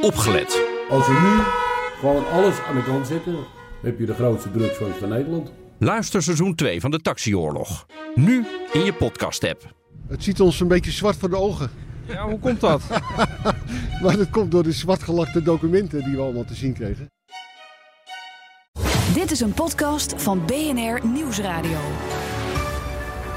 opgelet. Als we nu gewoon alles aan de kant zetten, heb je de grootste drugsfans van Nederland. Luister seizoen 2 van de Taxioorlog. Nu in je podcast-app. Het ziet ons een beetje zwart voor de ogen. Ja, hoe komt dat? Maar dat komt door de zwartgelakte documenten die we allemaal te zien kregen. Dit is een podcast van BNR Nieuwsradio.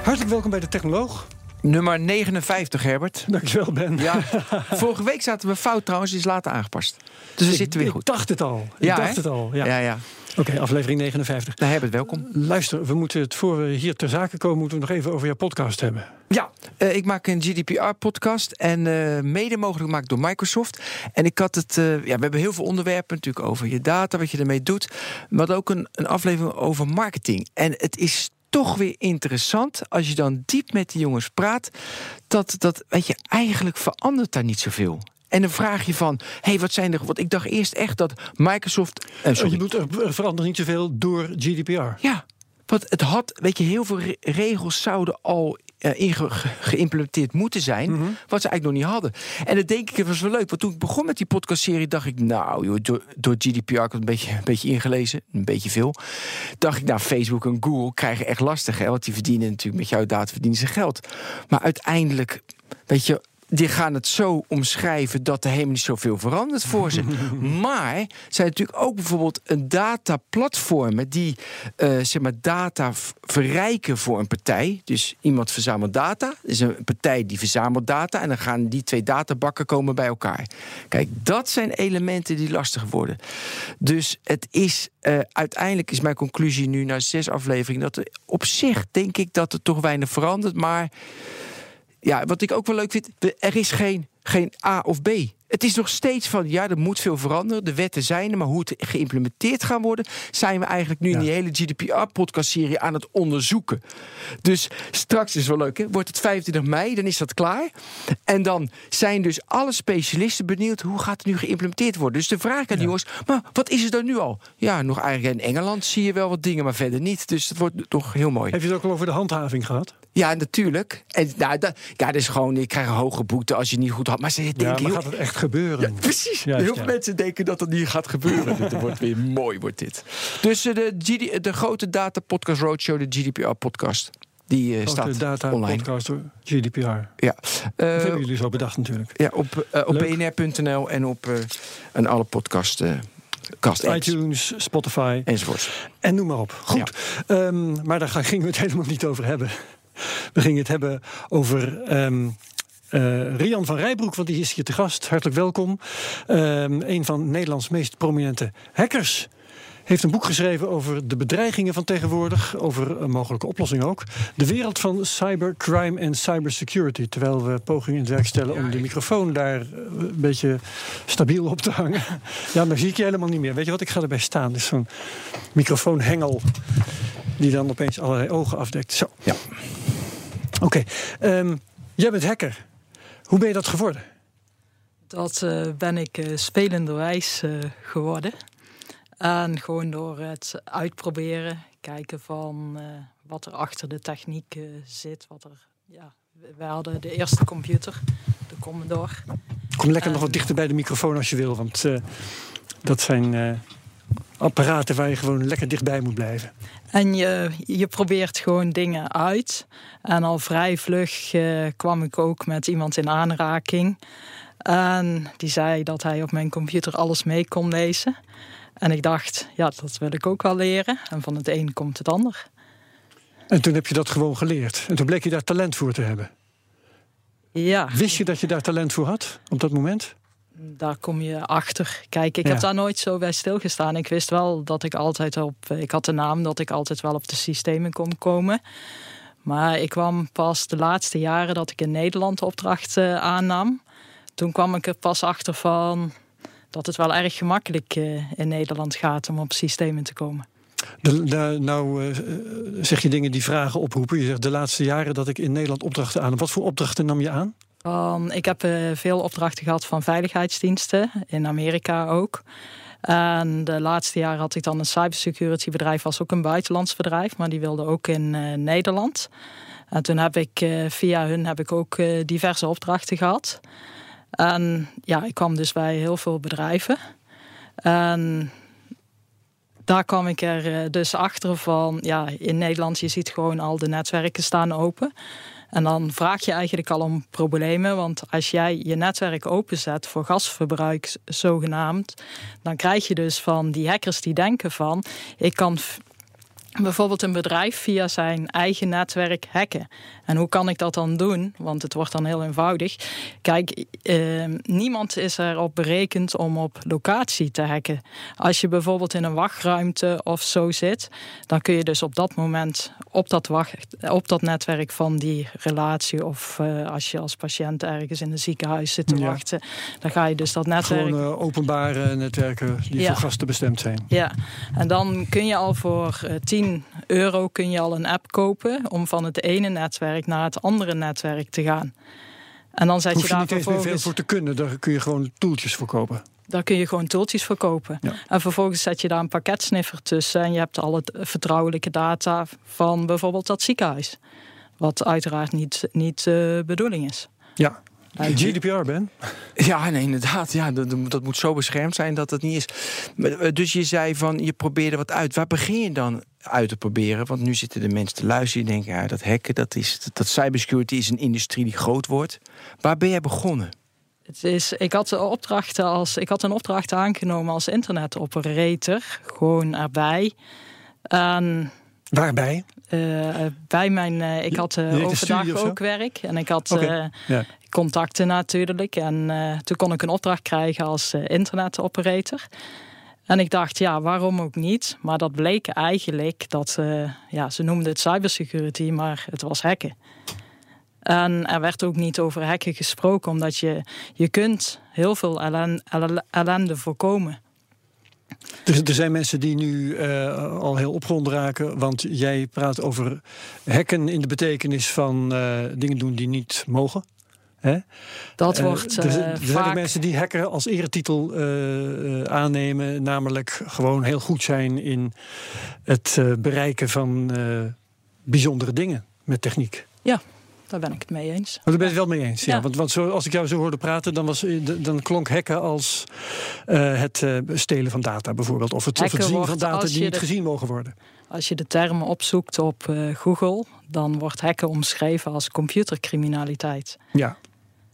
Hartelijk welkom bij de Technoloog. Nummer 59, Herbert. Dankjewel, Ben. Ja, vorige week zaten we fout trouwens, die is later aangepast. Dus we ik, zitten weer ik goed. dacht het al. Ik Ja, dacht het al. Ja. Ja, ja. Oké, aflevering 59. Nou, Herbert, welkom. Luister, we moeten het voor we hier ter zake komen, moeten we nog even over jouw podcast hebben. Ja, eh, ik maak een GDPR-podcast en eh, mede mogelijk gemaakt door Microsoft. En ik had het, eh, ja, we hebben heel veel onderwerpen natuurlijk over je data, wat je ermee doet. Maar ook een, een aflevering over marketing. En het is toch weer interessant als je dan diep met die jongens praat. Dat, dat weet je, eigenlijk verandert daar niet zoveel. En dan vraag je van, hé, hey, wat zijn er... Want ik dacht eerst echt dat Microsoft... eh, sorry. Je er er verandert niet zoveel door GDPR. Ja, want het had, weet je, heel veel re- regels zouden al eh, geïmplementeerd moeten zijn, Mhm. wat ze eigenlijk nog niet hadden. En dat denk ik, het was wel leuk, want toen ik begon met die podcastserie, dacht ik, nou, joh, door, door GDPR, ik had een beetje, een beetje ingelezen, een beetje veel, dacht ik, nou, Facebook en Google krijgen echt lastig, hè, want die verdienen natuurlijk met jouw data verdienen ze geld. Maar uiteindelijk, weet je, die gaan het zo omschrijven dat er helemaal niet zoveel verandert voor ze. maar zijn natuurlijk ook bijvoorbeeld een dataplatformen die eh, zeg maar data verrijken voor een partij. Dus iemand verzamelt data, is een partij die verzamelt data en dan gaan die twee databakken komen bij elkaar. Kijk, dat zijn elementen die lastig worden. Dus het is eh, uiteindelijk is mijn conclusie nu na zes afleveringen dat er op zich denk ik dat er toch weinig verandert, maar ja, wat ik ook wel leuk vind, er is geen, geen A of B. Het is nog steeds van, ja, er moet veel veranderen. De wetten zijn er, maar hoe het geïmplementeerd gaan worden... zijn we eigenlijk nu in die hele GDPR-podcastserie aan het onderzoeken. Dus straks is wel leuk, hè? wordt het 25 mei, dan is dat klaar. En dan zijn dus alle specialisten benieuwd... hoe gaat het nu geïmplementeerd worden. Dus de vraag aan die jongens, maar wat is er dan nu al? Ja, nog eigenlijk in Engeland zie je wel wat dingen, maar verder niet. Dus het wordt toch heel mooi. Heb je het ook al over de handhaving gehad? Ja, natuurlijk. En nou, da, ja, dat is gewoon, je krijgt een hoge boete als je niet goed had. Maar ze denken Ja, maar gaat het echt gebeuren? Ja, precies. Juist, heel veel ja. mensen denken dat het niet gaat gebeuren. dit wordt weer mooi, wordt dit. Dus eh, de, GD, de grote data podcast roadshow, de GDPR podcast, die eh, Grote staat data online. podcast door GDPR. Ja. Dat Eh, hebben jullie zo bedacht natuurlijk. ja, op, eh, op bnr.nl en op eh, en alle podcast, eh cast iTunes, Spotify enzovoorts. en noem maar op. Goed, Ehm, maar daar gaan- gingen we het helemaal niet over hebben. We gingen het hebben over ehm, eh, Rian van Rijbroek, want die is hier te gast. Hartelijk welkom. Ehm, een van Nederlands meest prominente hackers. Heeft een boek geschreven over de bedreigingen van tegenwoordig, over een mogelijke oplossing ook. De wereld van cybercrime en cybersecurity. Terwijl we pogingen in het werk stellen om de microfoon daar eh, een beetje stabiel op te hangen. Ja, dan zie ik je helemaal niet meer. Weet je wat, ik ga erbij staan. Dus zo'n microfoonhengel die dan opeens allerlei ogen afdekt. Zo. Ja. Oké, ehm, jij bent hacker. Hoe ben je dat geworden? Dat eh, ben ik eh, spelenderwijs eh, geworden. En gewoon door het uitproberen, kijken van wat er achter de techniek zit. Wat er, ja, we- hadden de eerste computer, de Commodore. Kom lekker nog wat dichter bij de microfoon als je wil. Want dat zijn apparaten waar je gewoon lekker dichtbij moet blijven. En je, je probeert gewoon dingen uit. En al vrij vlug eh, kwam ik ook met iemand in aanraking. En die zei dat hij op mijn computer alles mee kon lezen. En ik dacht, ja, dat wil ik ook wel leren. En van het een komt het ander. En toen heb je dat gewoon geleerd. En toen bleek je daar talent voor te hebben. Ja, Wist je dat je daar talent voor had op dat moment? Daar kom je achter. Kijk, ik Ja. heb daar nooit zo bij stilgestaan. Ik wist wel dat ik altijd op... Ik had de naam dat ik altijd wel op de systemen kon komen. Maar ik kwam pas de laatste jaren dat ik in Nederland opdrachten aannam. Toen kwam ik er pas achter van dat het wel erg gemakkelijk eh, in Nederland gaat om op systemen te komen. De, de- nou eh, zeg je dingen die vragen oproepen. Je zegt de laatste jaren dat ik in Nederland opdrachten aan. Wat voor opdrachten nam je aan? Van, ik heb eh, veel opdrachten gehad van veiligheidsdiensten, in Amerika ook. En de laatste jaren had ik dan een cybersecurity bedrijf, was ook een buitenlands bedrijf, maar die wilde ook in eh, Nederland. En toen heb ik eh, via hun heb ik ook diverse opdrachten gehad. En ja, ik kwam dus bij heel veel bedrijven. En daar kwam ik er dus achter van, ja, in Nederland, je ziet gewoon al de netwerken staan open. En dan vraag je eigenlijk al om problemen. Want als jij je netwerk openzet voor gasverbruik, zogenaamd, dan krijg je dus van die hackers die denken van, ik kan bijvoorbeeld een bedrijf via zijn eigen netwerk hacken. En hoe kan ik dat dan doen? Want het wordt dan heel eenvoudig. Kijk, eh, niemand is erop berekend om op locatie te hacken. Als je bijvoorbeeld in een wachtruimte of zo zit, dan kun je dus op dat moment op dat, wacht, op dat netwerk van die relatie, of uh, als je als patiënt ergens in een ziekenhuis zit te Ja. wachten, dan ga je dus dat netwerk. Gewoon eh, openbare netwerken die Ja. voor gasten bestemd zijn. Ja, en dan kun je al voor eh, 10 euro kun je al een app kopen om van het ene netwerk naar het andere netwerk te gaan. En dan zet Hoef je je daar niet meer veel vervolgens, voor te kunnen. Daar kun je gewoon toeltjes voor kopen. daar kun je gewoon toeltjes voor kopen. Ja. En vervolgens zet je daar een pakketsniffer tussen en je hebt al het vertrouwelijke data van bijvoorbeeld dat ziekenhuis. Wat uiteraard niet, niet de bedoeling is. Ja. GDPR, Ben? Ja, nee, inderdaad. Ja, dat, dat moet zo beschermd zijn dat het niet is. Eh, Dus je zei van, je probeerde wat uit. Waar begin je dan uit te proberen? Want nu zitten de mensen te luisteren. Die denken, ja, dat hacken, dat, is, dat, dat cybersecurity is een industrie die groot wordt. Waar ben jij begonnen? Het is, ik, had opdrachten als, ik had een opdracht aangenomen als internetoperator. Gewoon erbij. En Waarbij? eh, bij mijn, eh, ik had overdag ook werk. En ik had Oké, ja. Contacten natuurlijk. En eh, toen kon ik een opdracht krijgen als eh, internetoperator. En ik dacht, ja, waarom ook niet? Maar dat bleek eigenlijk dat, eh, ja, ze noemden het cybersecurity, maar het was hacken. En er werd ook niet over hacken gesproken, omdat je, je kunt heel veel ellen- ellen- ellende voorkomen. Er, zijn mensen die nu eh, al heel opgewonden raken. Want jij praat over hacken in de betekenis van dingen doen die niet mogen. Hè? Dat Eh, wordt er, eh, er zijn vaak... mensen die hacker als eretitel eh, aannemen. Namelijk gewoon heel goed zijn in het bereiken van bijzondere dingen met techniek. Daar ben ik het mee eens. Maar daar ben je het wel mee eens. Ja. Ja. Want, want zo, als ik jou zo hoorde praten, dan, was, dan klonk hacken als het stelen van data bijvoorbeeld. Of het, of het Hacken zien van data die niet de- gezien mogen worden. Als je de termen opzoekt op Google, dan wordt hacken omschreven als computercriminaliteit. Ja,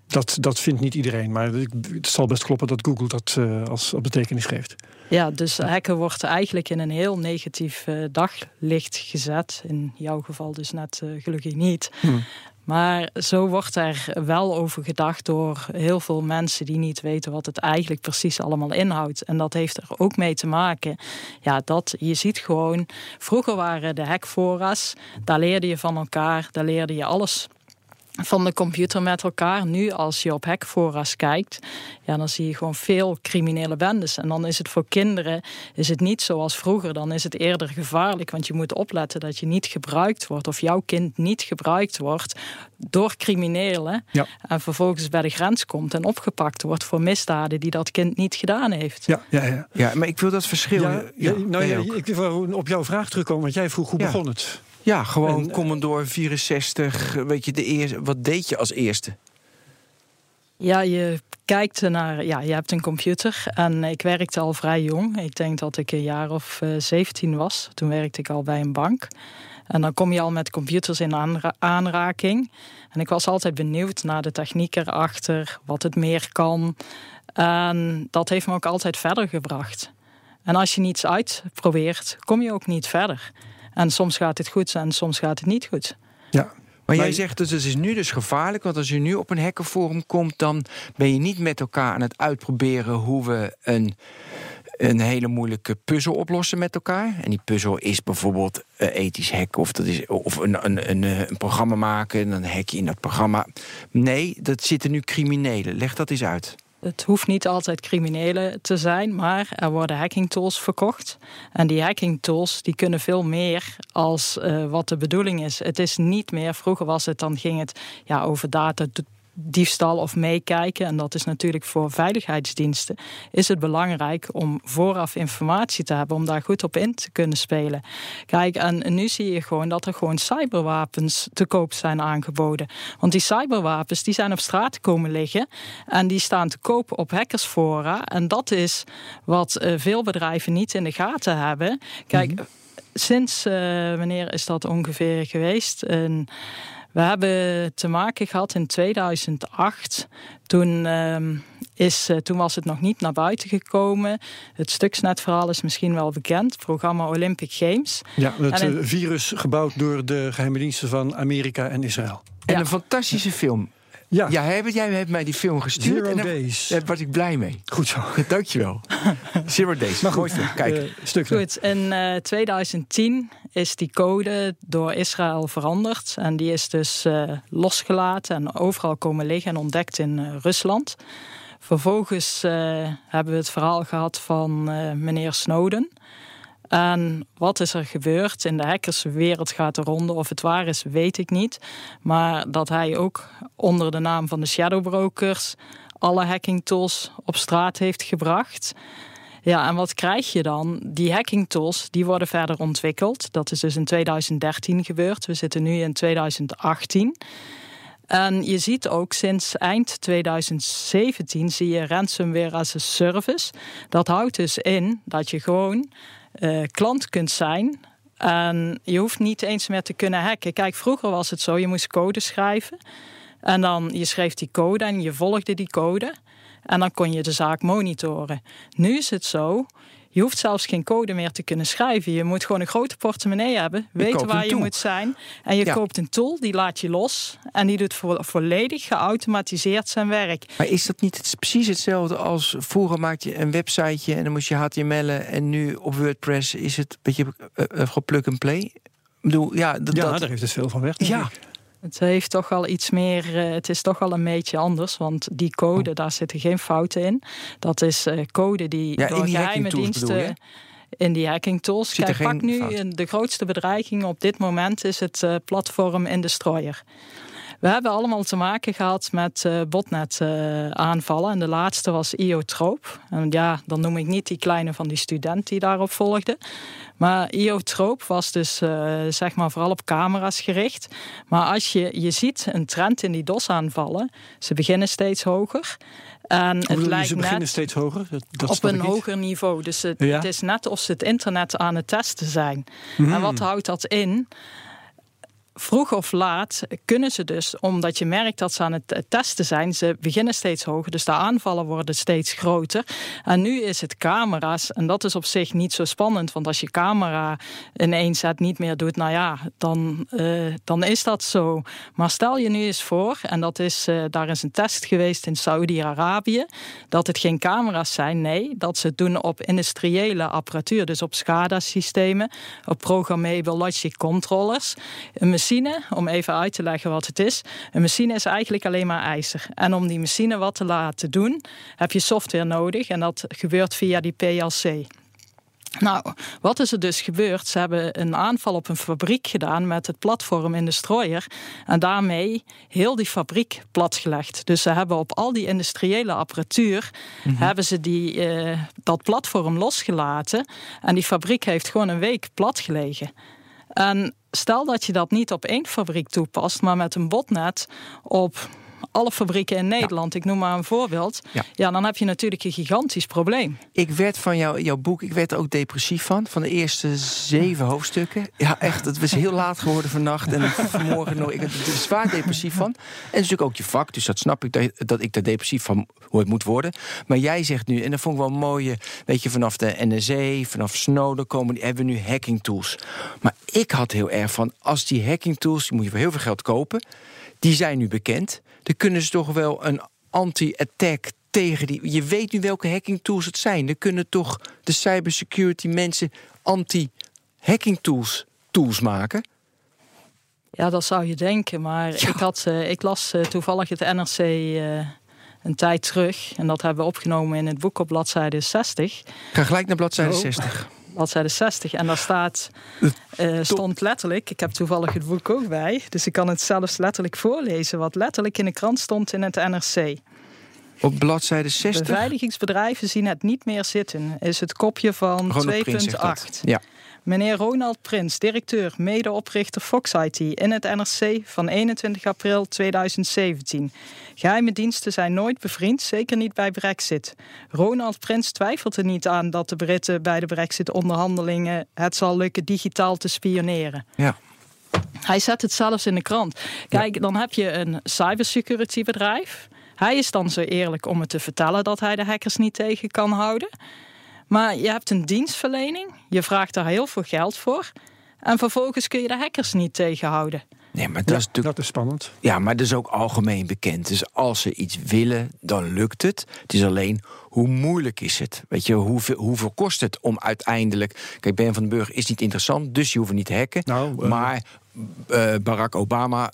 dat, dat vindt niet iedereen. Maar het zal best kloppen dat Google dat eh, als, als betekenis geeft. Ja, dus hacken wordt eigenlijk in een heel negatief eh, daglicht gezet. In jouw geval dus net eh, gelukkig niet. Hmm. Maar zo wordt er wel over gedacht door heel veel mensen die niet weten wat het eigenlijk precies allemaal inhoudt. En dat heeft er ook mee te maken. Ja, dat je ziet gewoon, vroeger waren de hackfora's, daar leerde je van elkaar, daar leerde je alles van de computer met elkaar. Nu, als je op hackfora's kijkt, ja, dan zie je gewoon veel criminele bendes. En dan is het voor kinderen is het niet zoals vroeger. Dan is het eerder gevaarlijk, want je moet opletten dat je niet gebruikt wordt of jouw kind niet gebruikt wordt door criminelen. Ja. En vervolgens bij de grens komt en opgepakt wordt voor misdaden die dat kind niet gedaan heeft. Ja, ja, ja. Ja, maar ik wil dat verschil... ja, ja, nou, ik wil op jouw vraag terugkomen, want jij vroeg hoe Ja. begon het? Ja, gewoon En, eh, Commodore 64. Weet je, de eerste, wat deed je als eerste? Ja, je kijkt naar, ja, je hebt een computer en ik werkte al vrij jong. Ik denk dat ik een jaar of eh 17 was. Toen werkte ik al bij een bank. En dan kom je al met computers in aanra- aanraking. En ik was altijd benieuwd naar de techniek erachter, wat het meer kan. En dat heeft me ook altijd verder gebracht. En als je niets uitprobeert, kom je ook niet verder. En soms gaat het goed en soms gaat het niet goed. Ja. Maar jij zegt dus het is nu dus gevaarlijk, want als je nu op een hackerforum komt, dan ben je niet met elkaar aan het uitproberen hoe we een, een hele moeilijke puzzel oplossen met elkaar. En die puzzel is bijvoorbeeld eh, ethisch hacken of, dat is, of een, een, een, eh, een programma maken en dan hack je in dat programma. Nee, dat zitten nu criminelen. Leg dat eens uit. Het hoeft niet altijd criminelen te zijn, maar er worden hacking tools verkocht. En die hacking tools die kunnen veel meer als eh, wat de bedoeling is. Het is niet meer, vroeger was het, dan ging het ja, over data diefstal of meekijken. En dat is natuurlijk voor veiligheidsdiensten. Is het belangrijk om vooraf informatie te hebben. Om daar goed op in te kunnen spelen. Kijk, en nu zie je gewoon dat er gewoon cyberwapens te koop zijn aangeboden. Want die cyberwapens die zijn op straat komen liggen. En die staan te koop op hackersfora. En dat is wat eh, veel bedrijven niet in de gaten hebben. Kijk, mhm. sinds uh, wanneer is dat ongeveer geweest? We hebben te maken gehad in 2008. Toen, uh, is, uh, toen was het nog niet naar buiten gekomen. Het Stuxnet-verhaal is misschien wel bekend. Het programma Olympic Games. Ja, het virus gebouwd door de geheime diensten van Amerika en Israël. En een fantastische film. Ja. ja jij, jij hebt mij die film gestuurd. Zero en Days. Daar was ik blij mee. Goed zo. Dankjewel. Zero Days. Maar goed, Kijk. Uh, stuk goed, in uh, eh, 2010 is die code door Israël veranderd. En die is dus uh, losgelaten en overal komen liggen en ontdekt in Rusland. Vervolgens hebben we het verhaal gehad van meneer Snowden. En wat is er gebeurd? In de hackerswereld gaat er ronde. Of het waar is, weet ik niet. Maar dat hij ook onder de naam van de shadowbrokers alle hacking tools op straat heeft gebracht. Ja, en wat krijg je dan? Die hacking tools die worden verder ontwikkeld. Dat is dus in 2013 gebeurd. We zitten nu in 2018. En je ziet ook sinds eind 2017 zie je ransomware as a service. Dat houdt dus in dat je gewoon uh, klant kunt zijn. En je hoeft niet eens meer te kunnen hacken. Kijk, vroeger was het zo, je moest code schrijven. En dan je schreef die code en je volgde die code. En dan kon je de zaak monitoren. Nu is het zo, je hoeft zelfs geen code meer te kunnen schrijven. Je moet gewoon een grote portemonnee hebben, weten waar je moet zijn. En je koopt een tool, die laat je los. En die doet volledig geautomatiseerd zijn werk. Maar is dat niet precies hetzelfde als vroeger maakte je een websiteje en dan moest je HTML'en. En nu op WordPress is het een beetje uh, uh, plug and play? Ik bedoel, ja, dat, ja, daar heeft het veel van weg. Ja, het heeft toch wel iets meer, uh, het is toch wel een beetje anders, want die code, daar zitten geen fouten in. Dat is uh, code die ja, door die geheime diensten in die hacking tools. Kijk, pak nu de grootste bedreiging op dit moment is het uh, platform in Destroyer. We hebben allemaal te maken gehad met uh, botnet uh, aanvallen. En de laatste was Iotroop. En ja, dan noem ik niet die kleine van die student die daarop volgde. Maar Iotroop was dus uh, zeg maar vooral op camera's gericht. Maar als je, je ziet een trend in die DOS-aanvallen. Ze beginnen steeds hoger. En het lijkt ze beginnen net steeds hoger? Dat op een hoger niveau. Dus het, het, is net of ze het internet aan het testen zijn. Mm. En wat houdt dat in? Vroeg of laat kunnen ze dus, omdat je merkt dat ze aan het testen zijn, ze beginnen steeds hoger, dus de aanvallen worden steeds groter. En nu is het camera's, en dat is op zich niet zo spannend, want als je camera in één niet meer doet, nou ja, dan, uh, dan is dat zo. Maar stel je nu eens voor, en dat is, uh, daar is een test geweest in Saudi-Arabië, dat het geen camera's zijn, nee, dat ze het doen op industriële apparatuur, dus op SCADA-systemen, op programmable logic controllers. Een machine, om even uit te leggen wat het is. Een machine is eigenlijk alleen maar ijzer. En om die machine wat te laten doen, heb je software nodig. En dat gebeurt via die PLC. Nou, wat is er dus gebeurd? Ze hebben een aanval op een fabriek gedaan met het platform in de strooier. En daarmee heel die fabriek platgelegd. Dus ze hebben op al die industriële apparatuur... Mhm. hebben ze die, uh, dat platform losgelaten. En die fabriek heeft gewoon een week plat gelegen. En stel dat je dat niet op één fabriek toepast, maar met een botnet op alle fabrieken in Nederland, ik noem maar een voorbeeld, ja. dan heb je natuurlijk een gigantisch probleem. Ik werd van jou, jouw boek, ik werd er ook depressief van, van de eerste zeven hoofdstukken. Ja, echt, het was heel laat geworden vannacht en vanmorgen nog. Ik werd er zwaar depressief van. En het is natuurlijk ook je vak, dus dat snap ik dat, dat ik daar depressief van hoe het moet worden. Maar jij zegt nu, en dat vond ik wel een mooie, weet je, vanaf de NSA, vanaf Snowden komen, die, hebben we nu hacking tools. Maar ik had heel erg van, als die hacking tools, die moet je voor heel veel geld kopen, die zijn nu bekend dan kunnen ze toch wel een anti-attack tegen die. Je weet nu welke hacking tools het zijn. Er kunnen toch de cybersecurity mensen anti-hacking tools, tools maken. Ja, dat zou je denken. Maar ik, had, uh, ik las uh, toevallig het NRC uh, eh, een tijd terug. En dat hebben we opgenomen in het boek op bladzijde 60. Ga gelijk naar bladzijde 60. Bladzijde 60. En daar staat, uh, stond letterlijk, ik heb toevallig het boek ook bij, dus ik kan het zelfs letterlijk voorlezen, wat letterlijk in de krant stond in het NRC. Op bladzijde 60? Beveiligingsbedrijven zien het niet meer zitten, is het kopje van 2.8. Ja. Meneer Ronald Prins, directeur, medeoprichter Fox IT in het NRC van 21 april 2017. Geheime diensten zijn nooit bevriend, zeker niet bij Brexit. Ronald Prins twijfelt er niet aan dat de Britten bij de Brexit-onderhandelingen het zal lukken digitaal te spioneren. Ja. Hij zet het zelfs in de krant. Kijk, dan heb je een cybersecurity bedrijf. Hij is dan zo eerlijk om het te vertellen dat hij de hackers niet tegen kan houden. Maar je hebt een dienstverlening, je vraagt daar heel veel geld voor. En vervolgens kun je de hackers niet tegenhouden. Nee, maar dat, is natuurlijk... dat is spannend. Ja, maar dat is ook algemeen bekend. Dus als ze iets willen, dan lukt het. Het is alleen, hoe moeilijk is het? Weet je, hoeveel, hoeveel kost het om uiteindelijk... Kijk, Ben van den Burg is niet interessant, dus je hoeft niet te hacken. Nou, uh... Maar uh, Barack Obama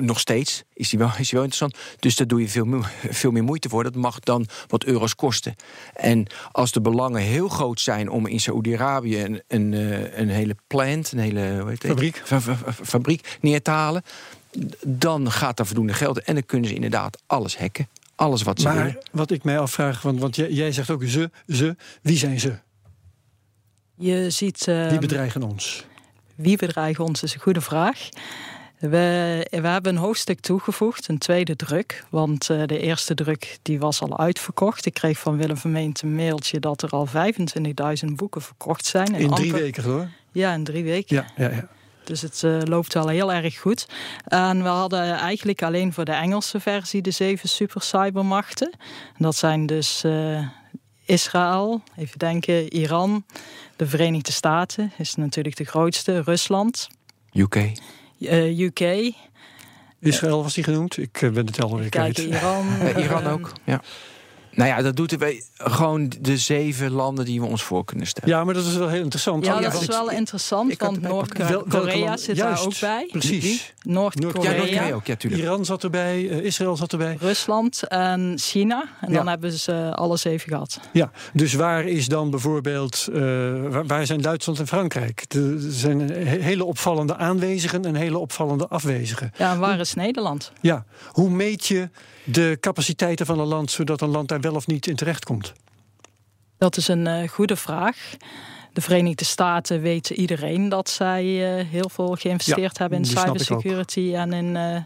nog steeds is die, wel, is die wel interessant. Dus daar doe je veel, veel meer moeite voor. Dat mag dan wat euro's kosten. En als de belangen heel groot zijn om in Saoedi-Arabië een, een, eh, een, hele plant, een hele hoe heet het? fabriek. fabriek neer te halen, dan gaat daar voldoende geld. En dan kunnen ze inderdaad alles hacken. Alles wat ze maar willen. wat ik mij afvraag, want, want jij, jij zegt ook ze, ze, wie zijn ze? Je ziet. Uh, wie bedreigen ons? Wie bedreigen ons is een goede vraag. We, we hebben een hoofdstuk toegevoegd, een tweede druk. Want uh, de eerste druk die was al uitverkocht. Ik kreeg van Willem Vermeent een mailtje dat er al 25.000 boeken verkocht zijn. In drie weken hoor? Ja, in drie weken. Ja, ja, ja. Dus het uh, loopt wel heel erg goed. En we hadden eigenlijk alleen voor de Engelse versie de zeven super cybermachten. Dat zijn dus uh, Israël, even denken, Iran, de Verenigde Staten is natuurlijk de grootste, Rusland. UK. Uh, UK. Israël was die genoemd? Ik uh, ben het alweer kwijt. Iran. Iran ook, ja. Nou ja, dat doet we gewoon de zeven landen die we ons voor kunnen stellen. Ja, maar dat is wel heel interessant. Ja, dat is wel interessant, want Noord-Korea zit Juist, daar ook bij. Precies. Noord-Korea. Ja, Noord-Korea ook, ja, tuurlijk. Iran zat erbij, uh, Israël zat erbij. Rusland en China. En Ja. dan hebben ze alles even gehad. Ja, dus waar is dan bijvoorbeeld, uh, waar, waar zijn Duitsland en Frankrijk? Er zijn he- hele opvallende aanwezigen en hele opvallende afwezigen. Ja, en waar is Nederland? Ja, hoe meet je de capaciteiten van een land zodat een land daar wel of niet in terechtkomt? Dat is een uh, goede vraag. De Verenigde Staten weten iedereen dat zij uh, heel veel geïnvesteerd Ja, hebben in cybersecurity en in, uh,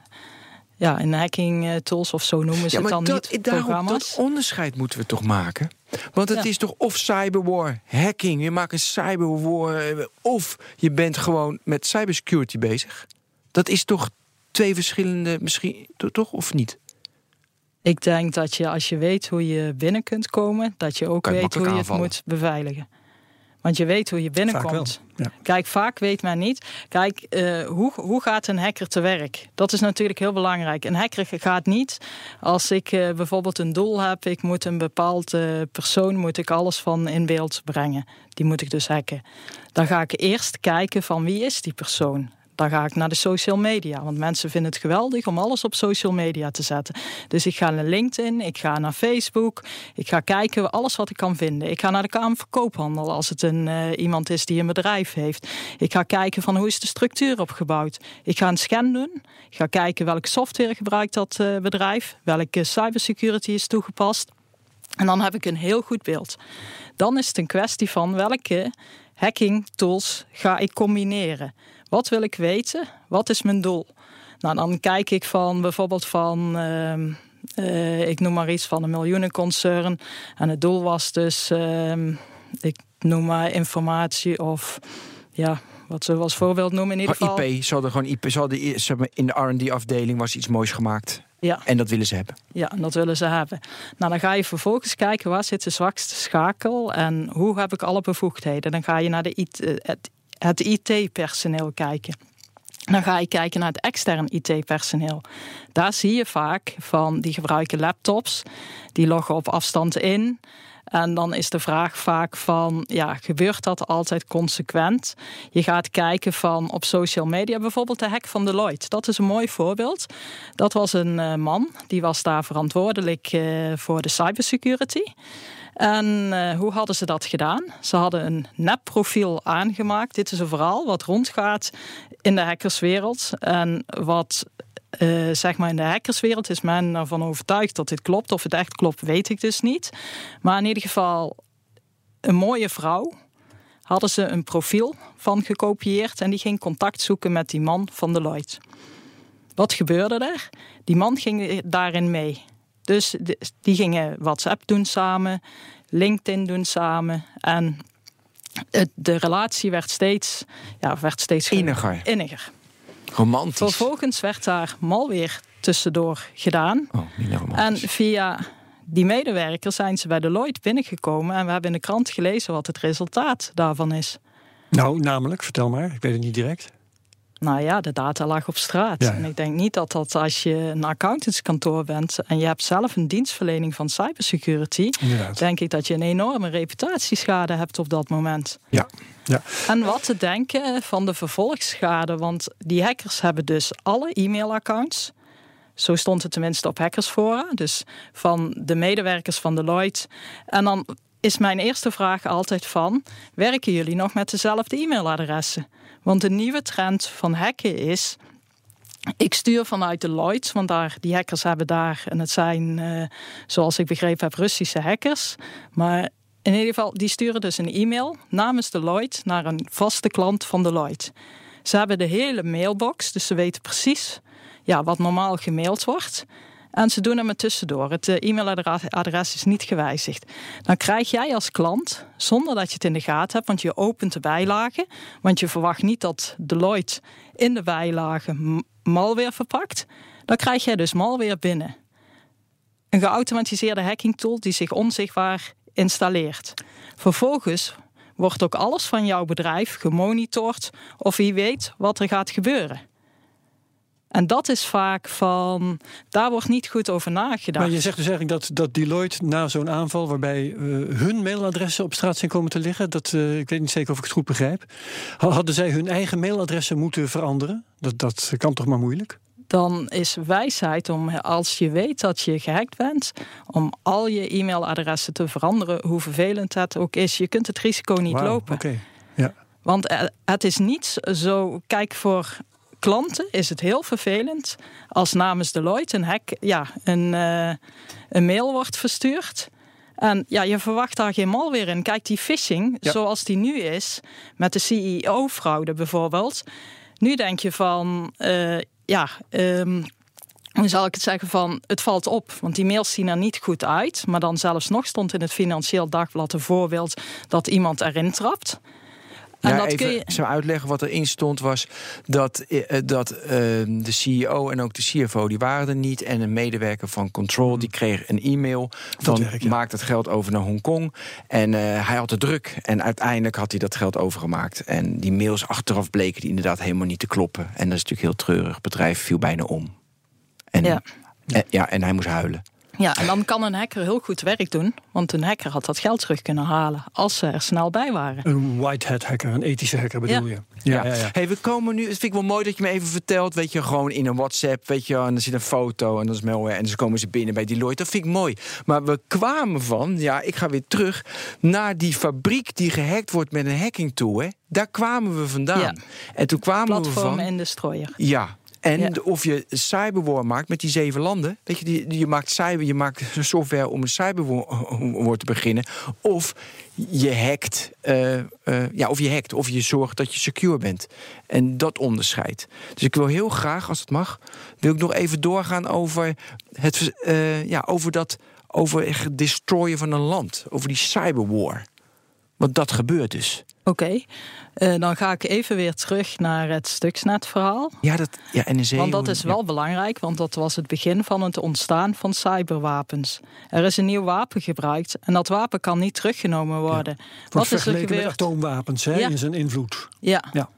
ja, in hacking tools of zo noemen ze Ja, het maar dan dat, niet. daarom, Programma's. dat onderscheid moeten we toch maken? Want het Ja. is toch of cyberwar, hacking, je maakt een cyberwar... eh, of je bent gewoon met cybersecurity bezig. Dat is toch twee verschillende, misschien, to- toch of niet? Ik denk dat je als je weet hoe je binnen kunt komen, dat je ook weet hoe je het moet beveiligen. Want je weet hoe je binnenkomt. wel, ja. Kijk, vaak weet men niet. Kijk, eh, hoe, hoe gaat een hacker te werk? Dat is natuurlijk heel belangrijk. Een hacker gaat niet als ik eh, bijvoorbeeld een doel heb, ik moet een bepaald eh, persoon, moet ik alles van in beeld brengen. Die moet ik dus hacken. Dan ga ik eerst kijken van wie is die persoon. Dan ga ik naar de social media. Want mensen vinden het geweldig om alles op social media te zetten. Dus ik ga naar LinkedIn, ik ga naar Facebook. Ik ga kijken alles wat ik kan vinden. Ik ga naar de Kamer van Koophandel als het een, eh, iemand is die een bedrijf heeft. Ik ga kijken van hoe is de structuur opgebouwd. Ik ga een scan doen. Ik ga kijken welke software gebruikt dat eh, bedrijf. Welke cybersecurity is toegepast. En dan heb ik een heel goed beeld. Dan is het een kwestie van welke hacking tools ga ik combineren. Wat wil ik weten? Wat is mijn doel? Nou, dan kijk ik van bijvoorbeeld van, ehm, eh, ik noem maar iets van een miljoenenconcern. En het doel was dus, ehm, ik noem maar informatie of, ja, wat we als voorbeeld noemen in ieder geval. IP, ze hadden gewoon IP, ze hadden, i- zeg maar, in de R&D-afdeling was iets moois gemaakt. Ja. En dat willen ze hebben. Ja, en dat willen ze hebben. Nou, dan ga je vervolgens kijken waar zit de zwakste schakel en hoe heb ik alle bevoegdheden. Dan ga je naar de IT, eh, het, het IT-personeel kijken. Dan ga je kijken naar het extern IT-personeel. Daar zie je vaak van die gebruiken laptops, die loggen op afstand in. En dan is de vraag vaak van, ja, gebeurt dat altijd consequent? Je gaat kijken van op social media, bijvoorbeeld de hack van Deloitte. Dat is een mooi voorbeeld. Dat was een eh, man, die was daar verantwoordelijk eh, voor de cybersecurity. En eh, hoe hadden ze dat gedaan? Ze hadden een nepprofiel aangemaakt. Dit is een verhaal wat rondgaat in de hackerswereld. En wat uh, zeg maar in de hackerswereld is men ervan overtuigd dat dit klopt. Of het echt klopt, weet ik dus niet. Maar in ieder geval, een mooie vrouw hadden ze een profiel van gekopieerd en die ging contact zoeken met die man van Deloitte. Wat gebeurde er? Die man ging daarin mee. Dus die gingen WhatsApp doen samen, LinkedIn doen samen. En de relatie werd steeds, ja, werd steeds inniger. inniger. Romantisch. Vervolgens werd daar malweer tussendoor gedaan. Oh, en via die medewerkers zijn ze bij Deloitte binnengekomen en we hebben in de krant gelezen wat het resultaat daarvan is. Nou, namelijk, vertel maar, ik weet het niet direct. Nou ja, de data lag op straat. En ik denk niet dat dat als je een accountantskantoor bent en je hebt zelf een dienstverlening van cybersecurity, Inderdaad. denk ik dat je een enorme reputatieschade hebt op dat moment. Ja. Ja. En wat te denken van de vervolgschade, want die hackers hebben dus alle e-mailaccounts. Zo stond het tenminste op hackersfora, dus van de medewerkers van Deloitte. En dan is mijn eerste vraag altijd van, werken jullie nog met dezelfde e-mailadressen? Want de nieuwe trend van hacken is. Ik stuur vanuit Deloitte, want daar, die hackers hebben daar, en het zijn, uh, zoals ik begrepen heb, Russische hackers. Maar in ieder geval, die sturen dus een e-mail namens Deloitte naar een vaste klant van Deloitte. Ze hebben de hele mailbox, dus ze weten precies ja, wat normaal gemaild wordt. En ze doen hem er tussendoor. Het eh, e-mailadres is niet gewijzigd. Dan krijg jij als klant, zonder dat je het in de gaten hebt, want je opent de bijlagen, want je verwacht niet dat Deloitte in de bijlagen malware verpakt, dan krijg jij dus malware binnen. Een geautomatiseerde hacking tool die zich onzichtbaar installeert. Vervolgens wordt ook alles van jouw bedrijf gemonitord of wie weet wat er gaat gebeuren. En dat is vaak van, daar wordt niet goed over nagedacht. Maar je zegt dus eigenlijk dat, dat Deloitte na zo'n aanval, waarbij uh, hun mailadressen op straat zijn komen te liggen, dat, uh, ik weet niet zeker of ik het goed begrijp, hadden zij hun eigen mailadressen moeten veranderen? Dat, dat kan toch maar moeilijk? Dan is wijsheid om, als je weet dat je gehackt bent, om al je e-mailadressen te veranderen, hoe vervelend dat ook is. Je kunt het risico niet wow, lopen. Okay. Ja. Want het is niet zo, kijk voor klanten is het heel vervelend als namens Deloitte een, hack, ja, een, uh, een mail wordt verstuurd. En ja, je verwacht daar geen malware in. Kijk, die phishing, zoals die nu is, met de CEO-fraude bijvoorbeeld. Nu denk je van, uh, ja, um, hoe zal ik het zeggen, van het valt op. Want die mails zien er niet goed uit. Maar dan zelfs nog stond in het Financieel Dagblad een voorbeeld dat iemand erin trapt. En ja, dat even kun je... zo uitleggen wat erin stond was dat, eh, dat uh, de CEO en ook de CFO die waren er niet en een medewerker van Control die kreeg een e-mail van werk, ja. maak dat geld over naar Hongkong en uh, hij had het druk en uiteindelijk had hij dat geld overgemaakt en die mails achteraf bleken die inderdaad helemaal niet te kloppen en dat is natuurlijk heel treurig. Het bedrijf viel bijna om. En, ja. En, ja, en hij moest huilen. Ja, en dan kan een hacker heel goed werk doen. Want een hacker had dat geld terug kunnen halen als ze er snel bij waren. Een white hat hacker, een ethische hacker bedoel ja. je? Ja. ja. Ja, Hey, we komen nu, het vind ik wel mooi dat je me even vertelt, weet je, gewoon in een WhatsApp, weet je, en er zit een foto en dat is malware en dan komen ze binnen bij Deloitte. Dat vind ik mooi. Maar we kwamen van, ja, ik ga weer terug naar die fabriek die gehackt wordt met een hacking tool, hè. Daar kwamen we vandaan. Ja. En toen kwamen Platform we van. en destroyer. Ja, en ja. of je cyberwar maakt met die zeven landen. Weet je, die, je maakt cyber, je maakt software om een cyberwar te beginnen. Of je hackt, uh, uh, ja, of je hackt, of je zorgt dat je secure bent. En dat onderscheidt. Dus ik wil heel graag, als het mag, wil ik nog even doorgaan over het, uh, ja, over dat, over het destroyen van een land, over die cyberwar. Want dat gebeurt dus. Oké, okay. Uh, dan ga ik even weer terug naar het Stuxnet-verhaal. Ja, dat, ja, en de Want dat is wel ja. belangrijk, want dat was het begin van het ontstaan van cyberwapens. Er is een nieuw wapen gebruikt en dat wapen kan niet teruggenomen worden. Ja. Wat is er gebeurd? met atoomwapens hè, ja. in zijn invloed. Ja. ja.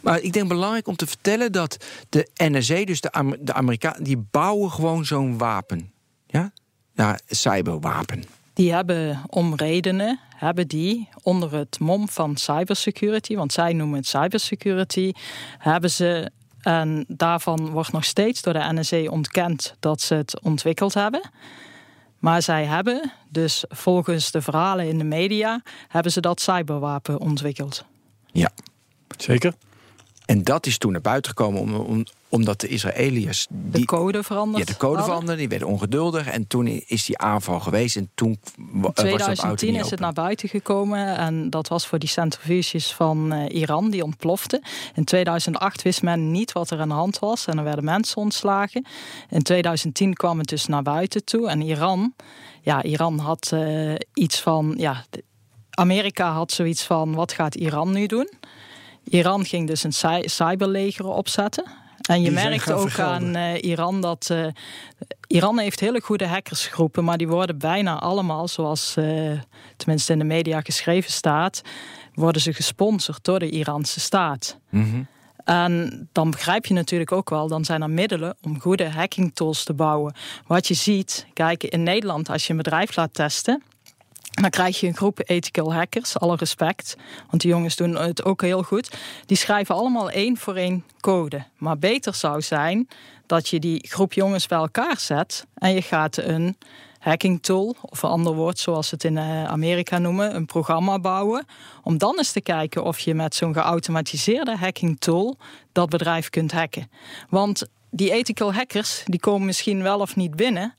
Maar ik denk belangrijk om te vertellen dat de NSA, dus de, Amer de Amerikanen, die bouwen gewoon zo'n wapen. Ja? Ja, cyberwapen. Die hebben om redenen, hebben die onder het mom van cybersecurity, want zij noemen het cybersecurity, hebben ze, en daarvan wordt nog steeds door de NSA ontkend dat ze het ontwikkeld hebben. Maar zij hebben, dus volgens de verhalen in de media, hebben ze dat cyberwapen ontwikkeld. Ja. Zeker. En dat is toen naar buiten gekomen om, om, omdat de Israëliërs... De Die, code veranderd. ja, de code hadden. veranderen, die werden ongeduldig. En toen is die aanval geweest. En toen In was dat auto 2010 niet is het naar buiten gekomen en dat was voor die centrifuges van eh, Iran die ontploften. In 2008 wist men niet wat er aan de hand was en er werden mensen ontslagen. In 2010 kwam het dus naar buiten toe en Iran, ja, Iran had eh, iets van, ja, de- Amerika had zoiets van, wat gaat Iran nu doen? Iran ging dus een cy- cyberleger opzetten. En je merkt ook vergelden. aan eh, Iran dat eh, Iran heeft hele goede hackersgroepen, maar die worden bijna allemaal, zoals eh, tenminste in de media geschreven staat, worden ze gesponsord door de Iraanse staat. Mhm. En dan begrijp je natuurlijk ook wel, dan zijn er middelen om goede hacking tools te bouwen. Wat je ziet, kijk, in Nederland, als je een bedrijf laat testen, dan krijg je een groep ethical hackers, alle respect. Want die jongens doen het ook heel goed. Die schrijven allemaal één voor één code. Maar beter zou zijn dat je die groep jongens bij elkaar zet en je gaat een hacking tool, of een ander woord zoals ze het in eh, Amerika noemen, een programma bouwen. Om dan eens te kijken of je met zo'n geautomatiseerde hacking tool dat bedrijf kunt hacken. Want die ethical hackers, die komen misschien wel of niet binnen,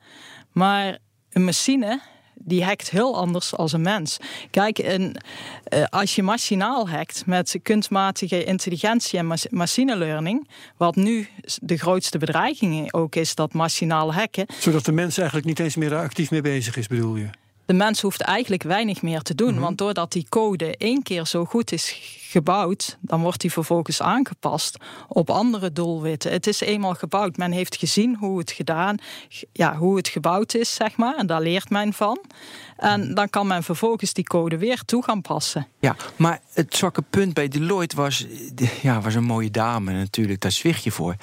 maar een machine die hackt heel anders als een mens. Kijk, een, eh, als je machinaal hackt met kunstmatige intelligentie en machine learning, wat nu de grootste bedreiging ook is, dat machinaal hacken, Zodat de mens eigenlijk niet eens meer actief mee bezig is, bedoel je? De mens hoeft eigenlijk weinig meer te doen. Want doordat die code één keer zo goed is gebouwd, dan wordt die vervolgens aangepast op andere doelwitten. Het is eenmaal gebouwd. Men heeft gezien hoe het gedaan, ja, hoe het gebouwd is, zeg maar. En daar leert men van. En dan kan men vervolgens die code weer toe gaan passen. Ja, maar het zwakke punt bij Deloitte was... Ja, was een mooie dame natuurlijk, daar zwicht je voor.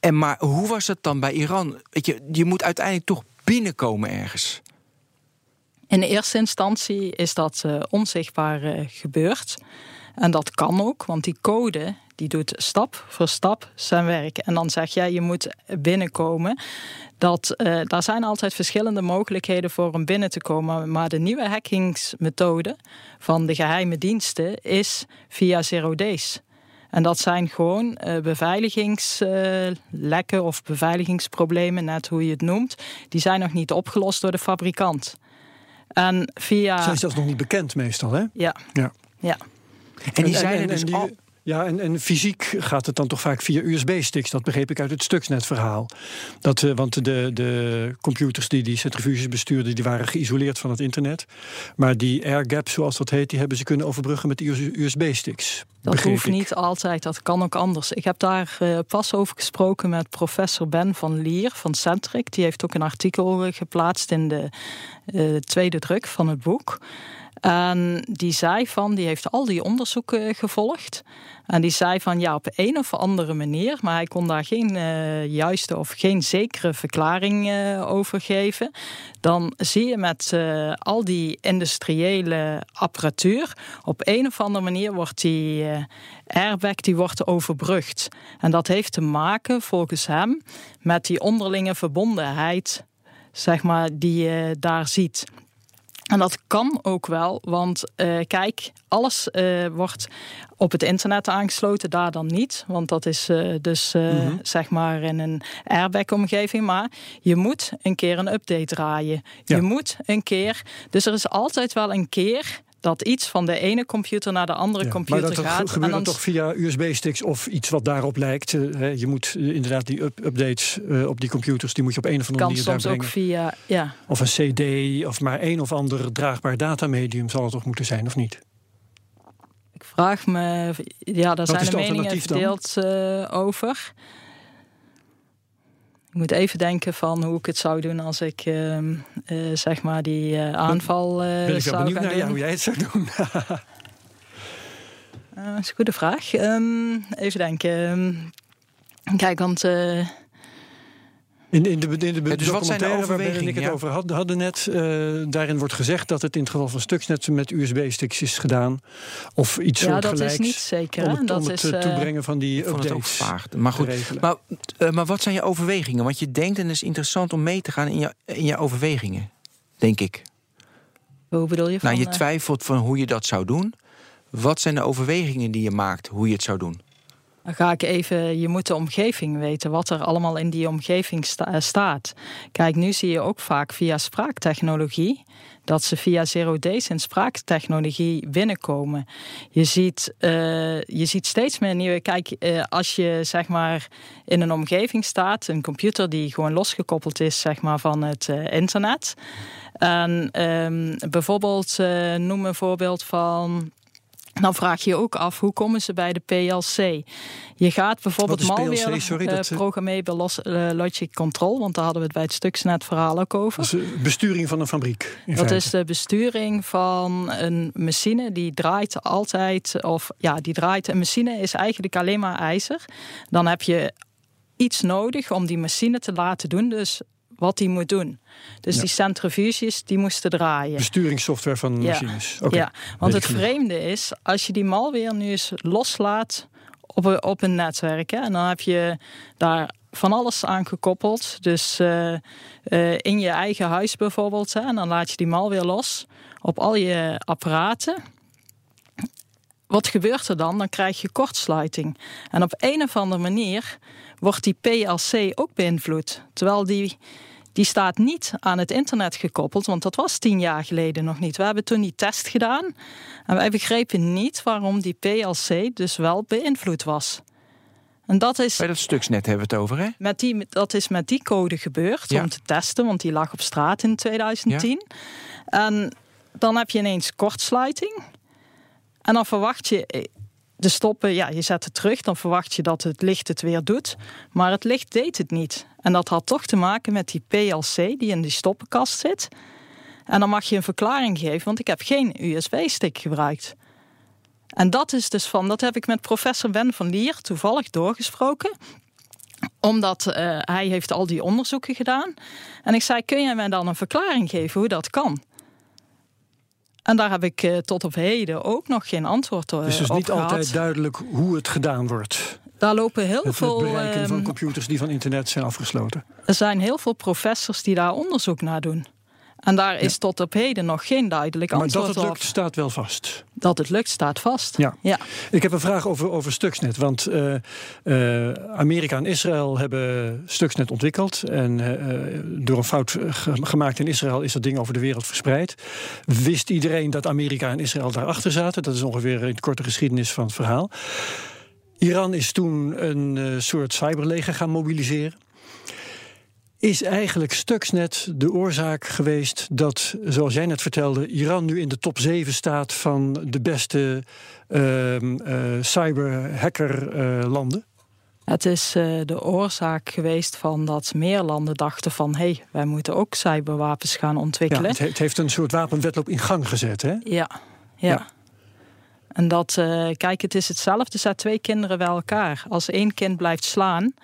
En maar hoe was het dan bij Iran? Weet je, je moet uiteindelijk toch binnenkomen ergens. In eerste instantie is dat eh, onzichtbaar eh, gebeurd. En dat kan ook, want die code die doet stap voor stap zijn werk. En dan zeg jij, je moet binnenkomen. Dat, eh, daar zijn altijd verschillende mogelijkheden voor om binnen te komen. Maar de nieuwe hackingsmethode van de geheime diensten is via zero days. En dat zijn gewoon eh, beveiligingslekken of beveiligingsproblemen, net hoe je het noemt. Die zijn nog niet opgelost door de fabrikant. En via. Zijn zelfs nog niet bekend meestal, hè? Ja, Ja. ja. En die zijn er dus al... Ja, en, en fysiek gaat het dan toch vaak via USB-sticks. Dat begreep ik uit het Stuxnet-verhaal. Dat, eh, want de, de computers die die centrifuges bestuurden... die waren geïsoleerd van het internet. Maar die air gap, zoals dat heet... die hebben ze kunnen overbruggen met USB-sticks. Dat hoeft niet altijd, dat kan ook anders. Ik heb daar eh, pas over gesproken met professor Ben van Lier van Centric. Die heeft ook een artikel eh, geplaatst in de tweede druk van het boek. En die zei van, die heeft al die onderzoeken gevolgd. En die zei van, ja, op een of andere manier... maar hij kon daar geen eh, juiste of geen zekere verklaring eh, over geven... dan zie je met eh, al die industriële apparatuur... op een of andere manier wordt die eh, airbag die wordt overbrugd. En dat heeft te maken, volgens hem, met die onderlinge verbondenheid... zeg maar, die je daar ziet... En dat kan ook wel, want eh, kijk, alles eh, wordt op het internet aangesloten, daar dan niet. Want dat is eh, dus eh, zeg maar in een airbag-omgeving. Maar je moet een keer een update draaien. Ja. Je moet een keer. Dus er is altijd wel een keer dat iets van de ene computer naar de andere Ja, computer maar dat gaat. gebeurt dan toch via USB-sticks of iets wat daarop lijkt. Eh, hè, je moet eh, inderdaad die up- updates eh, op die computers... die moet je op een of andere kan manier daar soms ook brengen. via. Ja, Of een cd, of maar één of ander draagbaar datamedium zal het toch moeten zijn, of niet? ik vraag me. Ja, daar is zijn de meningen verdeeld over. Ik moet even denken van hoe ik het zou doen als ik ehm, eh, zeg maar die eh, aanval eh, Ben ik zou benieuwd gaan naar ja, doen. hoe jij het zou doen. Dat is een goede vraag. Ehm, even denken. Ehm, kijk, want In, in de, in de Ja, dus wat zijn de documentaire waar ik overwegingen, het ja? over had- hadden net, eh, daarin wordt gezegd dat het in het geval van Stuxnet met USB-sticks is gedaan. Of iets ja, dat soortgelijks. is niet zeker. om het, dat om het is, eh, toebrengen van die het ook updates vaag. Maar goed, maar, eh, maar wat zijn je overwegingen? Want je denkt, en het is interessant om mee te gaan in je, in je overwegingen. denk ik. Hoe bedoel je? Van, nou, je twijfelt van hoe je dat zou doen. Wat zijn de overwegingen die je maakt hoe je het zou doen? Ga ik even, je moet de omgeving weten, wat er allemaal in die omgeving eh, staat. Kijk, nu zie je ook vaak via spraaktechnologie dat ze via zero days en spraaktechnologie binnenkomen. Je ziet, eh, je ziet steeds meer nieuwe. Kijk, eh, als je zeg maar in een omgeving staat, een computer die gewoon losgekoppeld is zeg maar, van het internet. En ehm, bijvoorbeeld, noem een voorbeeld van. Dan vraag je je ook af, hoe komen ze bij de PLC? Je gaat bijvoorbeeld malware Sorry, eh, dat, eh, Los- Logic Control, want daar hadden we het bij het Stuxnet verhaal ook over. Dat is de besturing van een fabriek. Dat feite. is de besturing van een machine die draait altijd, of ja, die draait. Een machine is eigenlijk alleen maar ijzer. Dan heb je iets nodig om die machine te laten doen, dus wat die moet doen. Dus Ja. die centrifuges die moesten draaien. Besturingssoftware van Ja. machines. Ja, want het vreemde is, als je die malware nu eens loslaat op een, op een netwerk, hè, en dan heb je daar van alles aan gekoppeld. Dus eh, eh, in je eigen huis bijvoorbeeld, hè, en dan laat je die malware los op al je apparaten. Wat gebeurt er dan? Dan krijg je kortsluiting. En op een of andere manier wordt die PLC ook beïnvloed. Terwijl die, die staat niet aan het internet gekoppeld, want dat was tien jaar geleden nog niet. We hebben toen die test gedaan en wij begrepen niet waarom die PLC dus wel beïnvloed was. En dat is, Bij dat stuksnet hebben we het over, hè? met die, dat is met die code gebeurd Ja. om te testen, want die lag op straat in 2010. En dan heb je ineens kortsluiting. En dan verwacht je eh, de stoppen, ja, je zet het terug, dan verwacht je dat het licht het weer doet. Maar het licht deed het niet. En dat had toch te maken met die PLC die in die stoppenkast zit. En dan mag je een verklaring geven, want ik heb geen USB-stick gebruikt. En dat is dus van, dat heb ik met professor Ben van Lier toevallig doorgesproken omdat eh, hij heeft al die onderzoeken gedaan. En ik zei, kun jij mij dan een verklaring geven hoe dat kan? En daar heb ik eh, tot op heden ook nog geen antwoord eh, Dus het is op niet gehad. altijd duidelijk hoe het gedaan wordt. Daar lopen heel Het veel. bereiken van ehm, computers die van internet zijn afgesloten. er zijn heel veel professors die daar onderzoek naar doen. En daar is tot op heden nog geen duidelijk Maar antwoord dat het op. lukt staat wel vast. Dat het lukt staat vast. Ja. ja. Ik heb een vraag over, over Stuxnet. Want eh, eh, Amerika en Israël hebben Stuxnet ontwikkeld. En eh, door een fout ge- gemaakt in Israël is dat ding over de wereld verspreid. Wist iedereen dat Amerika en Israël daarachter zaten? Dat is ongeveer in de korte geschiedenis van het verhaal. Iran is toen een eh, soort cyberleger gaan mobiliseren. Is eigenlijk Stuxnet de oorzaak geweest dat, zoals jij net vertelde, Iran nu in de top 7 staat van de beste ehm eh, cyberhacker-landen? Het is eh, de oorzaak geweest van dat meer landen dachten van... hé, hey, wij moeten ook cyberwapens gaan ontwikkelen. het, he- het heeft een soort wapenwetloop in gang gezet, hè? Ja, ja. Ja. En dat, eh, kijk, het is hetzelfde. Zet twee kinderen bij elkaar. Als één kind blijft slaan,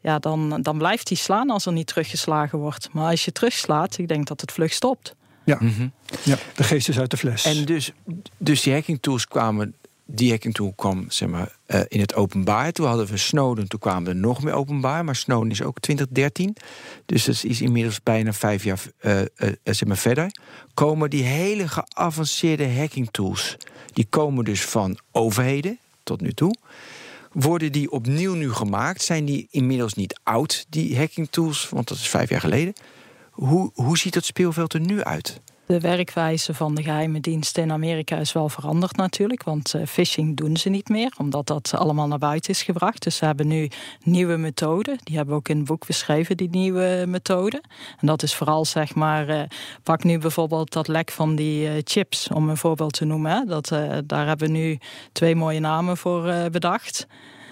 ja, dan, dan blijft hij slaan als er niet teruggeslagen wordt. Maar als je terugslaat, ik denk dat het vlug stopt. Ja, Mhm. ja, de geest is uit de fles. En dus, dus die hacking tools kwamen. Die hacking tool kwam zeg maar, eh, in het openbaar. Toen hadden we Snowden, toen kwamen we nog meer openbaar. Maar Snowden is ook 2013. Dus dat is inmiddels bijna vijf jaar eh, eh, zeg maar verder. Komen die hele geavanceerde hacking tools. Die komen dus van overheden tot nu toe. Worden die opnieuw nu gemaakt? Zijn die inmiddels niet oud, die hacking tools? Want dat is vijf jaar geleden. Hoe, hoe ziet het speelveld er nu uit? De werkwijze van de geheime diensten in Amerika is wel veranderd natuurlijk. Want eh, phishing doen ze niet meer, omdat dat allemaal naar buiten is gebracht. Dus ze hebben nu nieuwe methoden. Die hebben we ook in het boek beschreven, die nieuwe methoden. En dat is vooral, zeg maar, eh, pak nu bijvoorbeeld dat lek van die eh, chips, om een voorbeeld te noemen. Dat, daar hebben we nu twee mooie namen voor bedacht.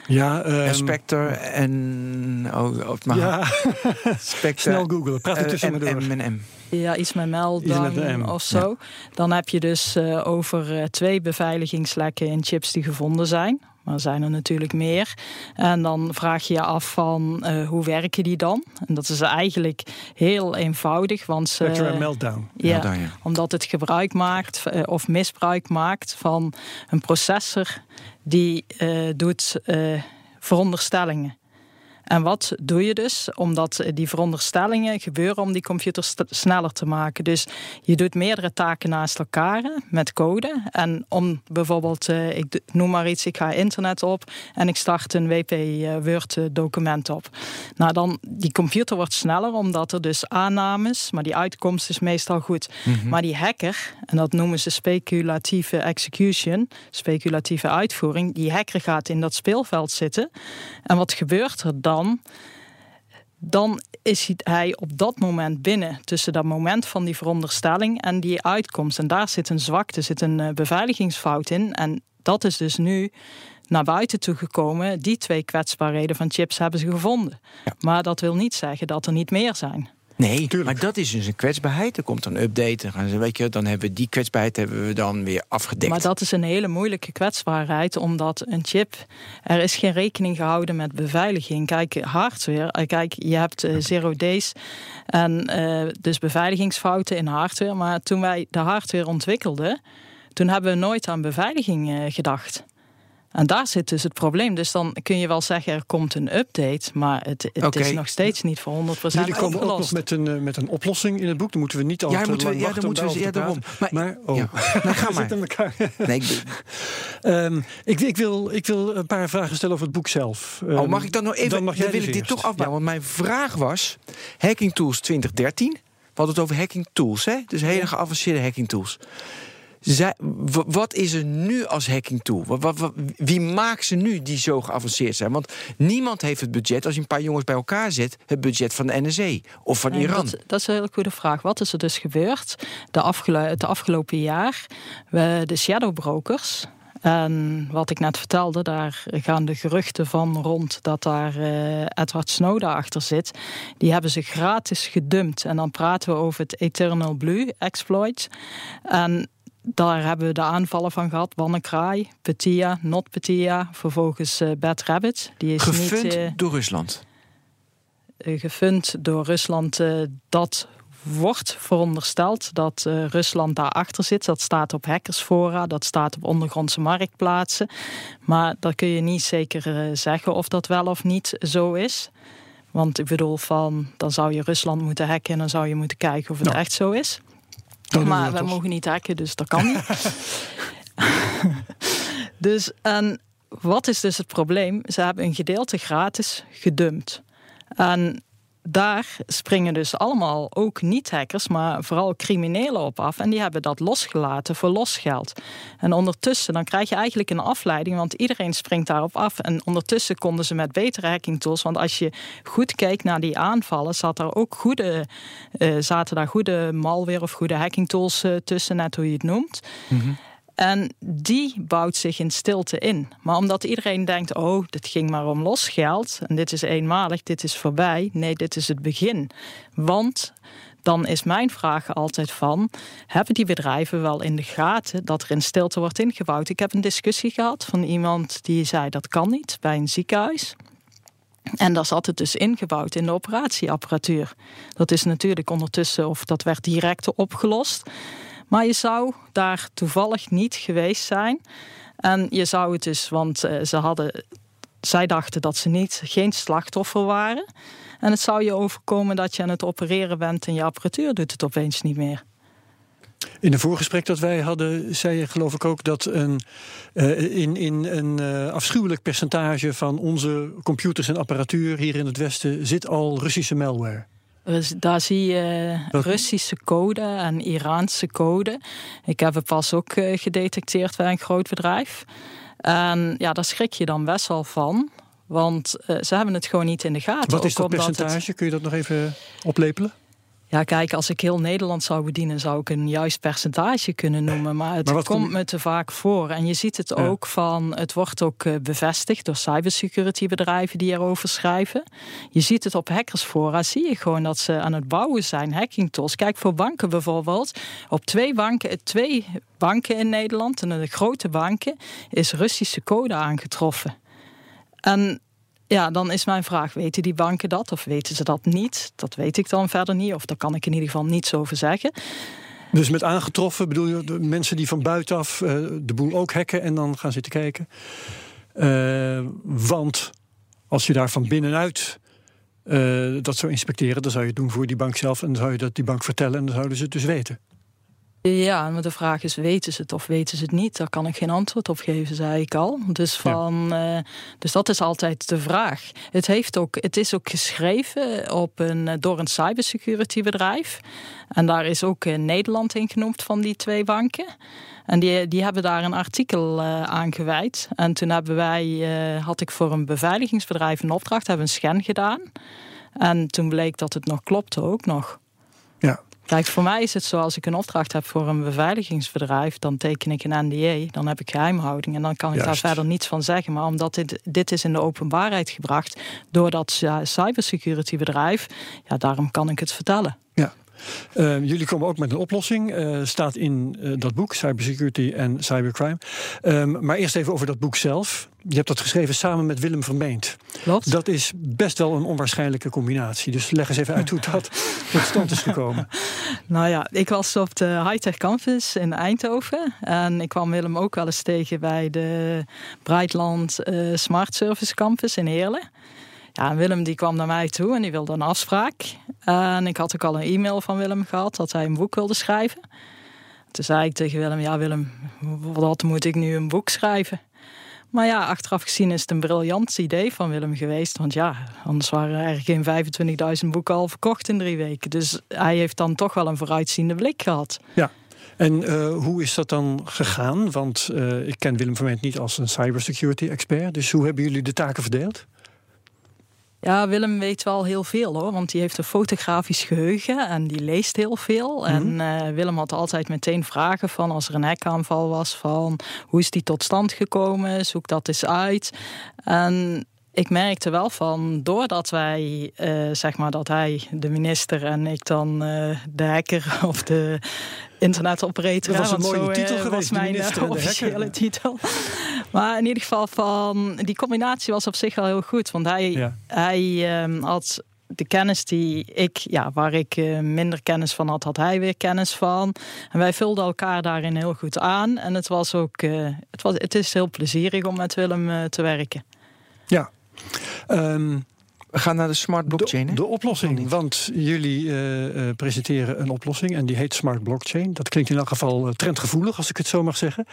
Ja, ehm, En Spectre en. Oh, oh, maar ja, Spectre. snel googlen. Praat er eh, tussen me door. M. Ja, iets met Iets meldang met een M, of zo. Dan heb je dus eh, over eh, twee beveiligingslekken in chips die gevonden zijn. Maar er zijn er natuurlijk meer. En dan vraag je je af van eh, hoe werken die dan? En dat is eigenlijk heel eenvoudig. Want ze, Spectre en Meltdown. ja, omdat het gebruik maakt of misbruik maakt van een processor die eh, doet eh, veronderstellingen. En wat doe je dus? Omdat die veronderstellingen gebeuren om die computer st- sneller te maken. Dus je doet meerdere taken naast elkaar met code. En om bijvoorbeeld, eh, ik noem maar iets, ik ga internet op en ik start een WP eh, Word eh, document op. Nou, dan die computer wordt sneller omdat er dus aannames, maar die uitkomst is meestal goed. Maar die hacker, en dat noemen ze speculatieve execution, speculatieve uitvoering, die hacker gaat in dat speelveld zitten. En wat gebeurt er dan? Dan is hij op dat moment binnen tussen dat moment van die veronderstelling en die uitkomst. En daar zit een zwakte, zit een eh, beveiligingsfout in. En dat is dus nu naar buiten toe gekomen. Die twee kwetsbaarheden van chips hebben ze gevonden. Maar dat wil niet zeggen dat er niet meer zijn. Nee, Tuurlijk. maar dat is dus een kwetsbaarheid. Er komt een update. Dan, gaan ze, weet je, dan hebben we die kwetsbaarheid hebben we dan weer afgedekt. Maar dat is een hele moeilijke kwetsbaarheid, omdat een chip, er is geen rekening gehouden met beveiliging. Kijk, hardware, eh, kijk, je hebt eh, zero days en eh, dus beveiligingsfouten in hardware. Maar toen wij de hardware ontwikkelden, toen hebben we nooit aan beveiliging gedacht. En daar zit dus het probleem. Dus dan kun je wel zeggen, er komt een update, maar het, het is nog steeds niet voor 100% Jullie komen ook nog met een, eh, met een oplossing in het boek. Dan moeten we niet al Ja, te moeten we- ja, dan moeten we- daarover ja, te daarom. praten. Maar- Maar, oh, Ja. Nou, ga maar. elkaar. Nee, ik- Ehm, ik, ik, wil, ik wil een paar vragen stellen over het boek zelf. oh, Ehm, mag ik dan nog even? Dan, Dan, mag jij wil dus ik dit eerst. toch afbouwen. Want mijn vraag was: Hacking Tools 2013. We hadden het over hacking tools, hè? Dus hele geavanceerde hacking tools. Zij, wat is er nu als hacking tool? Wat, wat, wat- wie maakt ze nu die zo geavanceerd zijn? Want niemand heeft het budget, als je een paar jongens bij elkaar zet, het budget van de NSE of van Nee, Iran. Dat, dat is een hele goede vraag. Wat is er dus gebeurd de afgelo het afgelopen jaar? We, de shadowbrokers. En wat ik net vertelde, daar gaan de geruchten van rond dat daar eh, Edward Snowden achter zit. Die hebben ze gratis gedumpt. En dan praten we over het Eternal Blue exploit. En daar hebben we de aanvallen van gehad. WannaCry, Petya, NotPetya. Vervolgens eh Bad Rabbit. Die is Gefund niet... eh, door Rusland. eh, gefund door Rusland. eh, dat wordt verondersteld dat eh, Rusland daarachter zit. Dat staat op hackersfora, dat staat op ondergrondse marktplaatsen. Maar dat kun je niet zeker eh, zeggen of dat wel of niet zo is. Want ik bedoel, van, dan zou je Rusland moeten hacken en dan zou je moeten kijken of het Nou, echt zo is. Maar we mogen niet hacken, dus dat kan niet. dus en wat is dus het probleem? Ze hebben een gedeelte gratis gedumpt. En daar springen dus allemaal ook niet-hackers, maar vooral criminelen op af. En die hebben dat losgelaten voor losgeld. En ondertussen, dan krijg je eigenlijk een afleiding, want iedereen springt daarop af. En ondertussen konden ze met betere hacking tools, want als je goed keek naar die aanvallen, zat er ook goede, eh, zaten daar goede malware of goede hacking tools eh, tussen, net hoe je het noemt. En die bouwt zich in stilte in. Maar omdat iedereen denkt: oh, dit ging maar om losgeld. En dit is eenmalig, dit is voorbij. Nee, dit is het begin. Want dan is mijn vraag altijd van... hebben die bedrijven wel in de gaten dat er in stilte wordt ingebouwd? Ik heb een discussie gehad van iemand die zei dat kan niet bij een ziekenhuis. En daar zat het dus ingebouwd in de operatieapparatuur. Dat is natuurlijk ondertussen, of dat werd direct opgelost. Maar je zou daar toevallig niet geweest zijn. En je zou het dus, want eh, ze hadden, zij dachten dat ze niet, geen slachtoffer waren. En het zou je overkomen dat je aan het opereren bent en je apparatuur doet het opeens niet meer. In een voorgesprek dat wij hadden, zei je geloof ik ook dat een, eh, in, in een eh, afschuwelijk percentage van onze computers en apparatuur hier in het Westen zit al Russische malware. Dus daar zie je Wat- Russische code en Iraanse code. Ik heb het pas ook eh, gedetecteerd bij een groot bedrijf. En ja, daar schrik je dan best wel van. Want eh, ze hebben het gewoon niet in de gaten. Wat is dat het- percentage? Kun je dat nog even oplepelen? Ja, kijk, als ik heel Nederland zou bedienen, zou ik een juist percentage kunnen noemen. Maar het Maar komt kom- me te vaak voor. En je ziet het Ja. ook van, het wordt ook eh, bevestigd door cybersecurity bedrijven die erover schrijven. Je ziet het op hackersfora, zie je gewoon dat ze aan het bouwen zijn, hacking tools. Kijk, voor banken bijvoorbeeld. Op twee banken, twee banken in Nederland, en de grote banken, is Russische code aangetroffen. En ja, dan is mijn vraag: weten die banken dat of weten ze dat niet? Dat weet ik dan verder niet, of daar kan ik in ieder geval niets over zeggen. Dus met aangetroffen bedoel je de mensen die van buitenaf eh, de boel ook hacken en dan gaan zitten kijken. Eh, want als je daar van binnenuit eh, dat zou inspecteren, dan zou je het doen voor die bank zelf en dan zou je dat die bank vertellen en dan zouden ze het dus weten. Ja, maar de vraag is: weten ze het of weten ze het niet? Daar kan ik geen antwoord op geven, zei ik al. Dus, van, eh, dus dat is altijd de vraag. Het, heeft ook, het is ook geschreven op een, eh, door een cybersecurity bedrijf. En daar is ook Nederland in genoemd van die twee banken. En die, die hebben daar een artikel uh, aan gewijd. En toen hebben wij, had ik voor een beveiligingsbedrijf een opdracht, hebben een scan gedaan. En toen bleek dat het nog klopte ook nog. Kijk, voor mij is het zo, als ik een opdracht heb voor een beveiligingsbedrijf, dan teken ik een NDA, dan heb ik geheimhouding en dan kan ik daar verder niets van zeggen. Maar omdat dit, dit is in de openbaarheid gebracht door dat cybersecurity bedrijf, ja, daarom kan ik het vertellen. Ja. Uh, jullie komen ook met een oplossing. Uh, staat in uh, dat boek, Cybersecurity en Cybercrime. Um, maar eerst even over dat boek zelf. Je hebt dat geschreven samen met Willem Vermeend. Klopt. Dat is best wel een onwaarschijnlijke combinatie. Dus leg eens even uit hoe dat tot stand is gekomen. Nou ja, ik was op de Hightech Campus in Eindhoven. En ik kwam Willem ook wel eens tegen bij de Breitland Smart Service Campus in Heerlen. Ja, Willem die kwam naar mij toe en die wilde een afspraak. En ik had ook al een e-mail van Willem gehad dat hij een boek wilde schrijven. Toen zei ik tegen Willem, ja Willem, wat moet ik nu een boek schrijven? Maar ja, achteraf gezien is het een briljant idee van Willem geweest. Want ja, anders waren er geen 25.000 boeken al verkocht in drie weken. Dus hij heeft dan toch wel een vooruitziende blik gehad. Ja, en uh, hoe is dat dan gegaan? Want uh, ik ken Willem Vermeent niet als een cybersecurity expert. Dus hoe hebben jullie de taken verdeeld? Ja, Willem weet wel heel veel hoor. Want die heeft een fotografisch geheugen en die leest heel veel. Mm -hmm. En uh, Willem had altijd meteen vragen van als er een hekaanval was van hoe is die tot stand gekomen? Zoek dat eens uit. En ik merkte wel van, doordat wij, uh, zeg maar, dat hij de minister en ik dan uh, de hacker of de internetoperator. Dat was een mooie zo, titel geweest, was mijn minister officiële titel. Maar in ieder geval van, die combinatie was op zich wel heel goed. Want hij, ja. hij um, had de kennis die ik, ja, waar ik uh, minder kennis van had, had hij weer kennis van. En wij vulden elkaar daarin heel goed aan. En het was ook, het, was, het is heel plezierig om met Willem te werken. Ja. Um, we gaan naar de smart blockchain. De, de oplossing, want jullie uh, uh, presenteren een oplossing en die heet smart blockchain. Dat klinkt in elk geval uh, trendgevoelig, als ik het zo mag zeggen.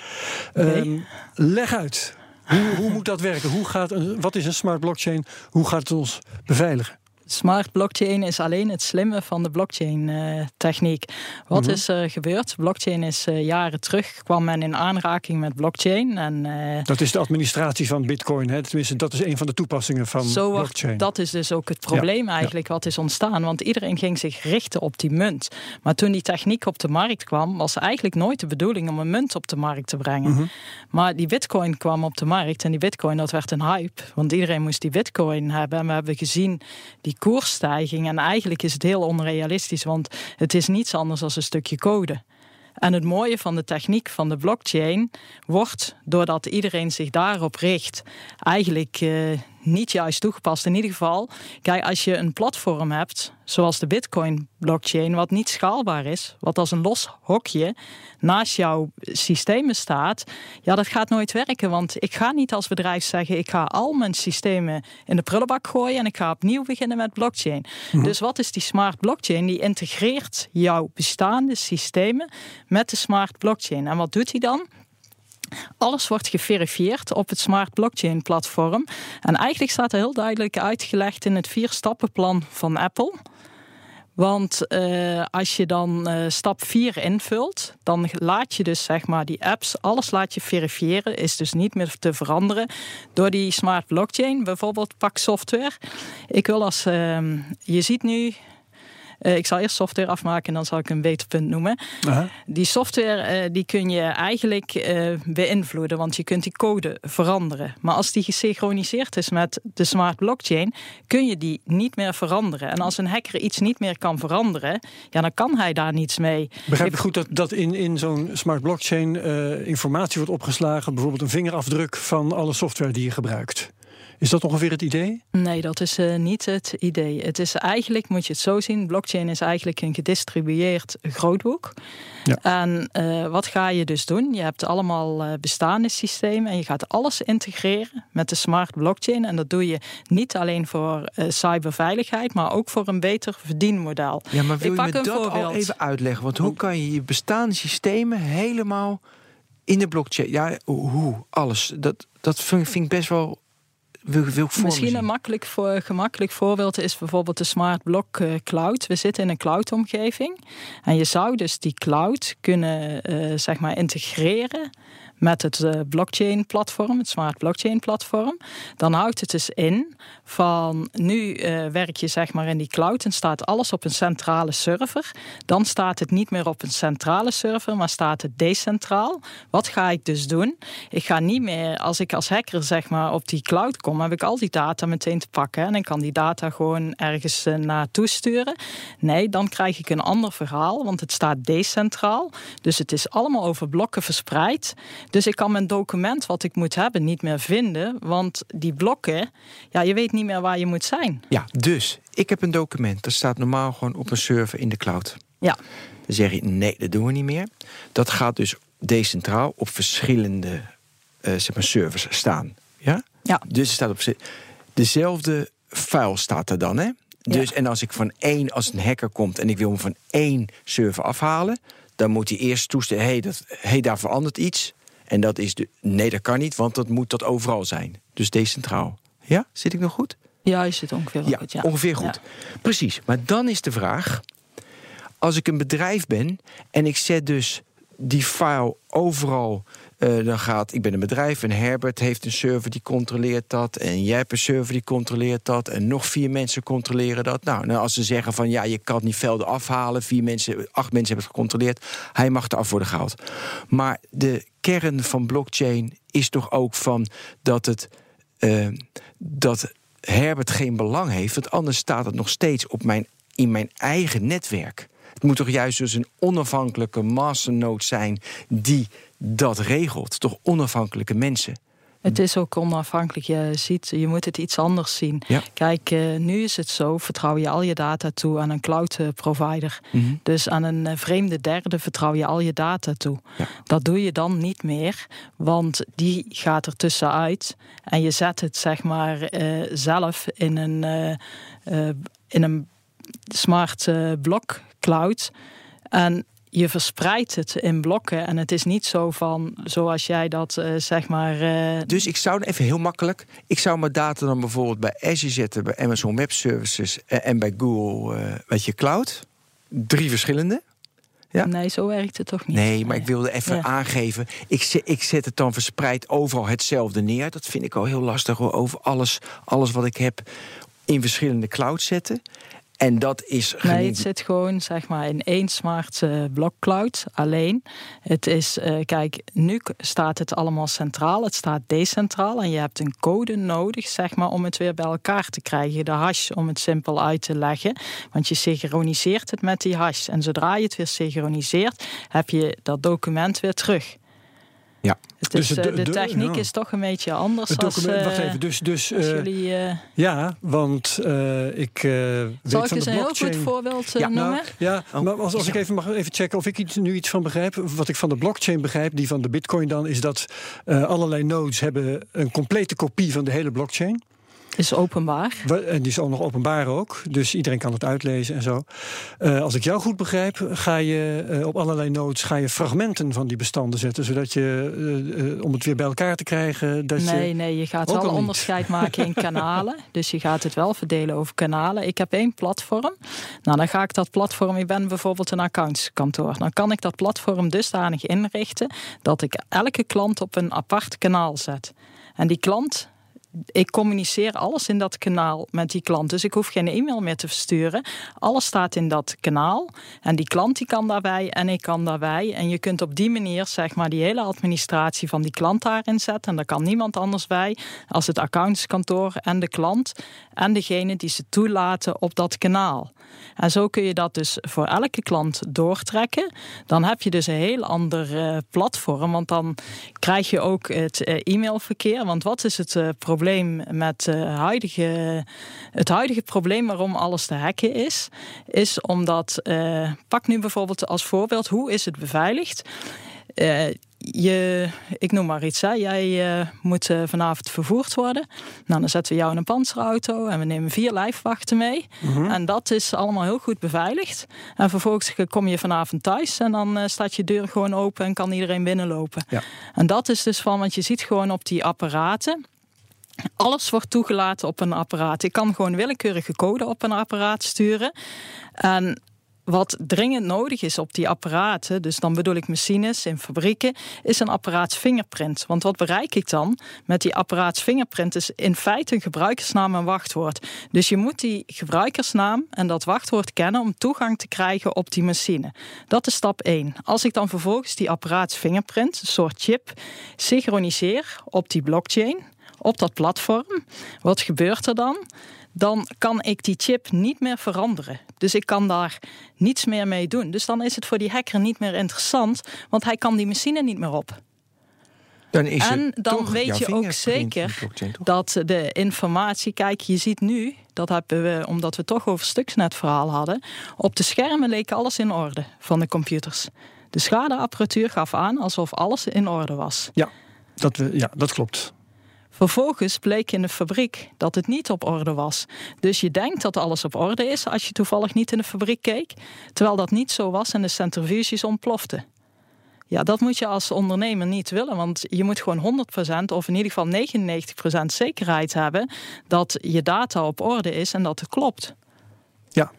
Nee. Um, leg uit. Hoe, hoe moet dat werken? Hoe gaat een, wat is een smart blockchain? Hoe gaat het ons beveiligen? Smart blockchain is alleen het slimme van de blockchain-techniek. Uh, Wat mm-hmm. is er gebeurd? Blockchain is uh, jaren terug, kwam men in aanraking met blockchain. En, uh, dat is de administratie van Bitcoin, hè? tenminste, dat is een van de toepassingen van zo blockchain. Dat is dus ook het probleem ja, eigenlijk ja. wat is ontstaan. Want iedereen ging zich richten op die munt. Maar toen die techniek op de markt kwam, was eigenlijk nooit de bedoeling om een munt op de markt te brengen. Mm-hmm. Maar die Bitcoin kwam op de markt en die Bitcoin, dat werd een hype. Want iedereen moest die Bitcoin hebben. En we hebben gezien die koersstijging. En eigenlijk is het heel onrealistisch, want het is niets anders dan een stukje code. En het mooie van de techniek van de blockchain wordt, doordat iedereen zich daarop richt, eigenlijk uh, niet juist toegepast. In ieder geval, kijk, als je een platform hebt, zoals de Bitcoin-blockchain, wat niet schaalbaar is, wat als een los hokje naast jouw systemen staat, ja, dat gaat nooit werken. Want ik ga niet als bedrijf zeggen, ik ga al mijn systemen in de prullenbak gooien en ik ga opnieuw beginnen met blockchain. Mm-hmm. Dus wat is die smart blockchain? Die integreert jouw bestaande systemen met de smart blockchain. En wat doet hij dan? Alles wordt geverifieerd op het Smart Blockchain platform. En eigenlijk staat er heel duidelijk uitgelegd in het vier-stappenplan van Apple. Want uh, als je dan uh, stap 4 invult, dan laat je dus zeg maar die apps, alles laat je verifiëren, is dus niet meer te veranderen door die smart blockchain. Bijvoorbeeld pak software. Ik wil als, uh, je ziet nu, uh, ik zal eerst software afmaken en dan zal ik een beter punt noemen. Die software uh, die kun je eigenlijk uh, beïnvloeden, want je kunt die code veranderen. Maar als die gesynchroniseerd is met de smart blockchain, kun je die niet meer veranderen. En als een hacker iets niet meer kan veranderen, ja, dan kan hij daar niets mee. Begrijp ik goed dat, dat in, in zo'n smart blockchain informatie wordt opgeslagen, bijvoorbeeld een vingerafdruk van alle software die je gebruikt? Is dat ongeveer het idee? Nee, dat is uh, niet het idee. Het is eigenlijk, moet je het zo zien, blockchain is eigenlijk een gedistribueerd grootboek. Ja. En uh, wat ga je dus doen? Je hebt allemaal uh, bestaande systemen en je gaat alles integreren met de smart blockchain. En dat doe je niet alleen voor cyberveiligheid, maar ook voor een beter verdienmodel. Ja, maar wil Ik je me dat voorbeeld. al even uitleggen? Want hoe kan je je bestaande systemen helemaal in de blockchain. Ja, hoe? Alles. Dat, dat vind ik best wel. Misschien een makkelijk voor, gemakkelijk voorbeeld is bijvoorbeeld de Smart Block uh, Cloud. We zitten in een cloud-omgeving. En je zou dus die cloud kunnen uh, zeg maar integreren met het uh, blockchain-platform, het smart blockchain-platform, dan houdt het dus in van nu uh, werk je zeg maar in die cloud en staat alles op een centrale server. Dan staat het niet meer op een centrale server, maar staat het decentraal. Wat ga ik dus doen? Ik ga niet meer, als ik als hacker zeg maar op die cloud kom, heb ik al die data meteen te pakken en ik kan die data gewoon ergens uh, naartoe sturen. Nee, dan krijg ik een ander verhaal, want het staat decentraal. Dus het is allemaal over blokken verspreid. Dus ik kan mijn document wat ik moet hebben niet meer vinden. Want die blokken, ja, je weet niet meer waar je moet zijn. Ja, dus ik heb een document. Dat staat normaal gewoon op een server in de cloud. Ja. Dan zeg je, nee, dat doen we niet meer. Dat gaat dus decentraal op verschillende uh, zeg maar servers staan. Ja? Ja. Dus het staat op dezelfde file staat er dan, hè? Dus, en als ik van één, als een hacker komt en ik wil hem van één server afhalen, dan moet hij eerst toestemmen: hé, hey, hey, daar verandert iets. En dat is de. Nee, dat kan niet, want dat moet dat overal zijn. Dus decentraal. Ja, zit ik nog goed? Ja, je zit ongeveer ja, goed. Ja, ongeveer goed. Precies. Maar dan is de vraag: als ik een bedrijf ben en ik zet dus die file overal. Uh, dan gaat, ik ben een bedrijf en Herbert heeft een server die controleert dat. En jij hebt een server die controleert dat. En nog vier mensen controleren dat. Nou, nou als ze zeggen van ja, je kan die velden afhalen. Vier mensen, acht mensen hebben het gecontroleerd. Hij mag eraf worden gehaald. Maar de kern van blockchain is toch ook van dat het. Uh, dat Herbert geen belang heeft. Want anders staat het nog steeds op mijn, in mijn eigen netwerk. Het moet toch juist dus een onafhankelijke masternode zijn die dat regelt. Toch onafhankelijke mensen. Het is ook onafhankelijk. Je ziet, je moet het iets anders zien. Ja. Kijk, uh, nu is het zo: vertrouw je al je data toe aan een cloud eh, provider. Mm -hmm. Dus aan een uh, vreemde derde vertrouw je al je data toe. Ja. Dat doe je dan niet meer, want die gaat er tussenuit en je zet het zeg maar zelf in een, in een smart blok cloud. En je verspreidt het in blokken. En het is niet zo van, zoals jij dat uh, zeg maar. Uh... Dus ik zou even heel makkelijk. Ik zou mijn data dan bijvoorbeeld bij Azure zetten, bij Amazon Web Services en bij Google, uh, weet je, Cloud. Drie verschillende. Ja? Nee, zo werkt het toch niet. Nee, maar ik wilde even ja. aangeven. Ik zet, ik zet het dan verspreid overal hetzelfde neer. Dat vind ik al heel lastig. Hoor. Over alles, alles wat ik heb in verschillende clouds zetten. En dat is. Nee, het zit gewoon zeg maar in één smart uh, block cloud alleen. Het is, uh, kijk, nu staat het allemaal centraal, het staat decentraal. En je hebt een code nodig, zeg maar, om het weer bij elkaar te krijgen. De hash, om het simpel uit te leggen. Want je synchroniseert het met die hash. En zodra je het weer synchroniseert, heb je dat document weer terug. Ja. Het is, dus de, de, de, techniek ja. is toch een beetje anders. Het document, als, uh, wacht even, dus, dus uh, jullie. Uh, ja, want ik. weet Zal van ik eens de een blockchain... heel goed voorbeeld ja, noemen? Nou, ja, oh, maar als, als ik even mag even checken of ik iets, nu iets van begrijp. Wat ik van de blockchain begrijp, die van de Bitcoin dan, is dat allerlei nodes hebben een complete kopie van de hele blockchain. Is openbaar. En die is ook nog openbaar ook. Dus iedereen kan het uitlezen en zo. Uh, als ik jou goed begrijp, ga je uh, op allerlei nodes ga je fragmenten van die bestanden zetten. Zodat je, uh, om het weer bij elkaar te krijgen. Dat nee, je nee, je gaat wel onderscheid maken in kanalen. Dus je gaat het wel verdelen over kanalen. Ik heb één platform. Nou, dan ga ik dat platform. Ik ben bijvoorbeeld een accountskantoor. Dan kan ik dat platform dusdanig inrichten dat ik elke klant op een apart kanaal zet. En die klant ik communiceer alles in dat kanaal met die klant. Dus ik hoef geen e-mail meer te versturen. Alles staat in dat kanaal. En die klant die kan daarbij en ik kan daarbij. En je kunt op die manier zeg maar die hele administratie van die klant daarin zetten. En daar kan niemand anders bij als het accountskantoor en de klant. En degene die ze toelaten op dat kanaal. En zo kun je dat dus voor elke klant doortrekken. Dan heb je dus een heel ander uh, platform. Want dan krijg je ook het uh, e-mailverkeer. Want wat is het uh, probleem? Probleem met uh, huidige, het huidige probleem waarom alles te hacken is, is omdat, uh, pak nu bijvoorbeeld als voorbeeld, hoe is het beveiligd? Uh, je, ik noem maar iets, hè. jij uh, moet uh, vanavond vervoerd worden. Nou, dan zetten we jou in een panzerauto en we nemen vier lijfwachten mee. Mm -hmm. En dat is allemaal heel goed beveiligd. En vervolgens kom je vanavond thuis en dan uh, staat je deur gewoon open en kan iedereen binnenlopen. Ja. En dat is dus van, want je ziet gewoon op die apparaten. Alles wordt toegelaten op een apparaat. Ik kan gewoon willekeurige code op een apparaat sturen. En wat dringend nodig is op die apparaten, dus dan bedoel ik machines in fabrieken, is een apparaatsfingerprint. Want wat bereik ik dan met die apparaatsfingerprint is in feite een gebruikersnaam en wachtwoord. Dus je moet die gebruikersnaam en dat wachtwoord kennen om toegang te krijgen op die machine. Dat is stap 1. Als ik dan vervolgens die apparaatsfingerprint, een soort chip, synchroniseer op die blockchain, op dat platform, wat gebeurt er dan? dan kan ik die chip niet meer veranderen. Dus ik kan daar niets meer mee doen. Dus dan is het voor die hacker niet meer interessant, want hij kan die machine niet meer op. Dan is en dan weet je ook zeker dat de informatie. Kijk, je ziet nu, dat hebben we, omdat we toch over stuksnetverhaal hadden. Op de schermen leek alles in orde van de computers. De schadeapparatuur gaf aan alsof alles in orde was. Ja, dat, ja, dat klopt. Vervolgens bleek in de fabriek dat het niet op orde was. Dus je denkt dat alles op orde is als je toevallig niet in de fabriek keek, terwijl dat niet zo was en de centrifuges ontploften. Ja, dat moet je als ondernemer niet willen, want je moet gewoon 100% of in ieder geval 99% zekerheid hebben dat je data op orde is en dat het klopt. Ja.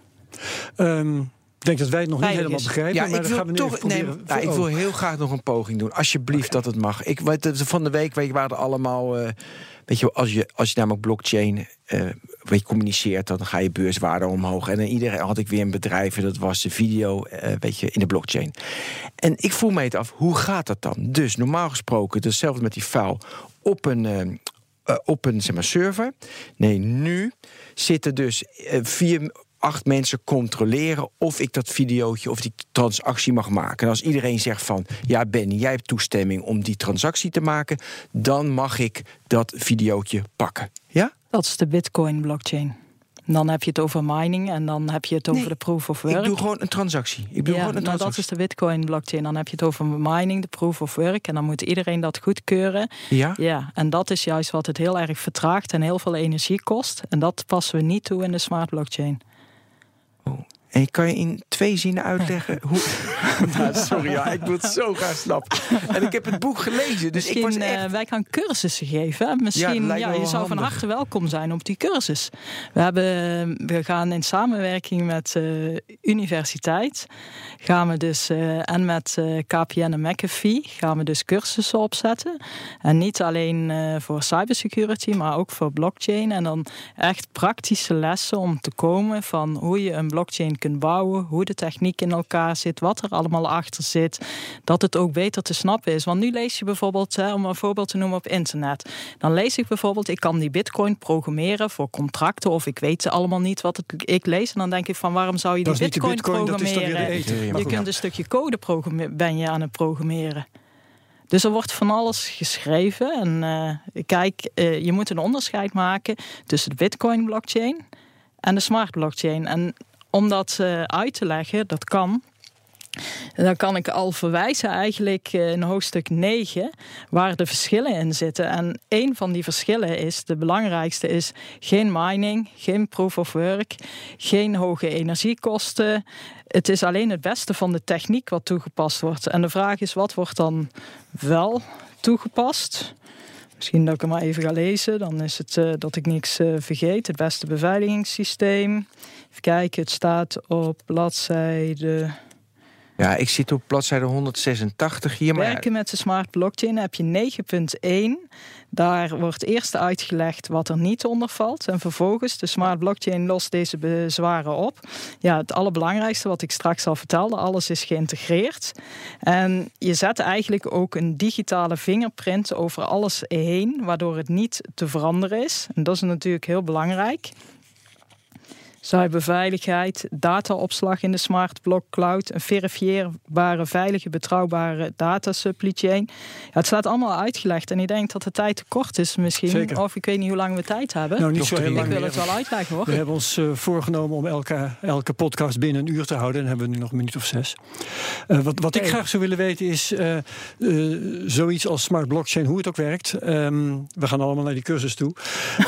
Um, ik denk dat wij het nog niet helemaal begrijpen. Ja, maar ik wil, toch, nee, nou, ik wil heel graag nog een poging doen. Alsjeblieft okay. dat het mag. Ik, van de week weet je, waren er allemaal. Uh, weet je, als je, als je namelijk blockchain uh, weet je, communiceert, dan ga je beurswaarde omhoog. En dan iedereen had ik weer een bedrijf en dat was de video, uh, weet je, in de blockchain. En ik voel me het af, hoe gaat dat dan? Dus normaal gesproken, hetzelfde met die file op een. op een zeg maar, server. Nee, nu zitten dus vier acht mensen controleren of ik dat videootje of die transactie mag maken. En als iedereen zegt van ja, Benny, jij hebt toestemming om die transactie te maken, dan mag ik dat videootje pakken. Ja? Dat is de Bitcoin blockchain. Dan heb je het over mining en dan heb je het over de proof of work. Ik doe gewoon een transactie. Ik doe ja, gewoon een nou, dat is de Bitcoin blockchain. Dan heb je het over mining, de proof of work. En dan moet iedereen dat goedkeuren. Ja. ja. En dat is juist wat het heel erg vertraagt en heel veel energie kost. En dat passen we niet toe in de smart blockchain. En kan je in twee zinnen uitleggen hoe. nou, sorry, ja, ik wil het zo graag snappen. En ik heb het boek gelezen, dus ik was echt... uh, wij gaan cursussen geven. Misschien, ja, ja je zou van harte welkom zijn op die cursus. We, hebben, we gaan in samenwerking met uh, universiteit, gaan we dus, uh, en met KPN en McAfee, gaan we dus cursussen opzetten. En niet alleen voor cybersecurity, maar ook voor blockchain. En dan echt praktische lessen om te komen van hoe je een blockchain kunt bouwen, hoe de techniek in elkaar zit, wat er allemaal achter zit, dat het ook beter te snappen is. Want nu lees je bijvoorbeeld, hè, om een voorbeeld te noemen op internet, dan lees ik bijvoorbeeld, ik kan die bitcoin programmeren voor contracten of ik weet allemaal niet wat het, ik lees en dan denk ik van waarom zou je die bitcoin, bitcoin, programmeren? Je kunt een stukje code ben je aan het programmeren. Dus er wordt van alles geschreven. En uh, kijk, uh, je moet een onderscheid maken tussen de Bitcoin-blockchain en de smart blockchain. En om dat uh, uit te leggen, dat kan. Dan kan ik al verwijzen eigenlijk eh, in hoofdstuk 9 waar de verschillen in zitten. En een van die verschillen is, de belangrijkste is geen mining, geen proof of work, geen hoge energiekosten. Het is alleen het beste van de techniek wat toegepast wordt. En de vraag is, wat wordt dan wel toegepast? Misschien dat ik hem maar even ga lezen. Dan is het uh, dat ik niks uh, vergeet. Het beste beveiligingssysteem. Even kijken, het staat op bladzijde... Ja, ik zit op bladzijde 186 hier. Maar... Werken met de smart blockchain heb je 9.1. Daar wordt eerst uitgelegd wat er niet onder valt. En vervolgens, de smart blockchain lost deze bezwaren op. Ja, het allerbelangrijkste wat ik straks al vertelde, alles is geïntegreerd. En je zet eigenlijk ook een digitale vingerprint over alles heen, waardoor het niet te veranderen is. En dat is natuurlijk heel belangrijk. Cyberveiligheid, dataopslag in de smart block cloud, een verifieerbare, veilige, betrouwbare data supply chain. Ja, het staat allemaal uitgelegd en ik denk dat de tijd te kort is misschien. Zeker. Of ik weet niet hoe lang we tijd hebben. Nou, niet zo heel ik lang wil meer. het wel uitleggen hoor. We hebben ons eh, voorgenomen om elke, elke podcast binnen een uur te houden. En hebben we nu nog een minuut of zes. Eh, wat wat ik graag zou willen weten is eh, zoiets als smart blockchain, hoe het ook werkt. Ehm, we gaan allemaal naar die cursus toe.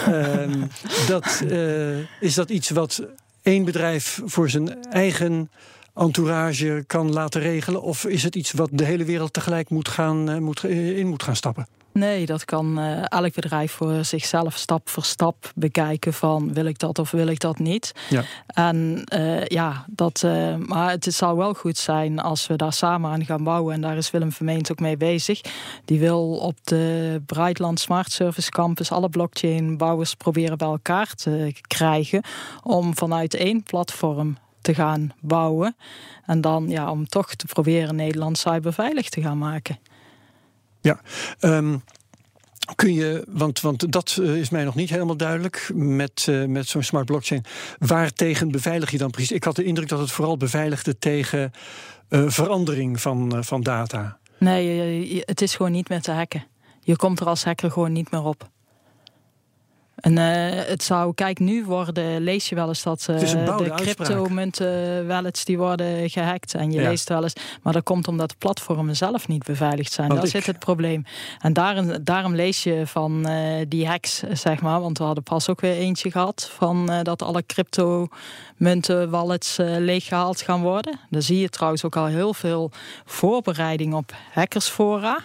Ehm, dat, eh, is dat iets wat één bedrijf voor zijn eigen entourage kan laten regelen? Of is het iets wat de hele wereld tegelijk moet gaan, eh, moet, eh, in moet gaan stappen? Nee, dat kan eh, elk bedrijf voor zichzelf stap voor stap bekijken van wil ik dat of wil ik dat niet. Ja. En eh, ja, dat, eh, maar het zou wel goed zijn als we daar samen aan gaan bouwen. En daar is Willem Vermeend ook mee bezig. Die wil op de Brightland Smart Service Campus alle blockchain bouwers proberen bij elkaar te krijgen. Om vanuit één platform te gaan bouwen. En dan ja, om toch te proberen Nederland cyberveilig te gaan maken. Ja, ehm, kun je, want, want dat eh, is mij nog niet helemaal duidelijk met, eh, met zo'n smart blockchain. Waartegen beveilig je dan precies? Ik had de indruk dat het vooral beveiligde tegen eh, verandering van, van data. Nee, het is gewoon niet meer te hacken. Je komt er als hacker gewoon niet meer op. En eh, het zou, kijk, nu worden, lees je wel eens dat eh, bouwde de uitspraak. crypto-munten wallets die worden gehackt. En je Ja. leest wel eens, maar dat komt omdat de platformen zelf niet beveiligd zijn. Daar ik- zit het probleem. En daarom, daarom lees je van eh, die hacks, eh, zeg maar. Want we hadden pas ook weer eentje gehad van eh, dat alle crypto-munten, wallets eh, leeggehaald gaan worden. Daar zie je trouwens ook al heel veel voorbereiding op hackersfora.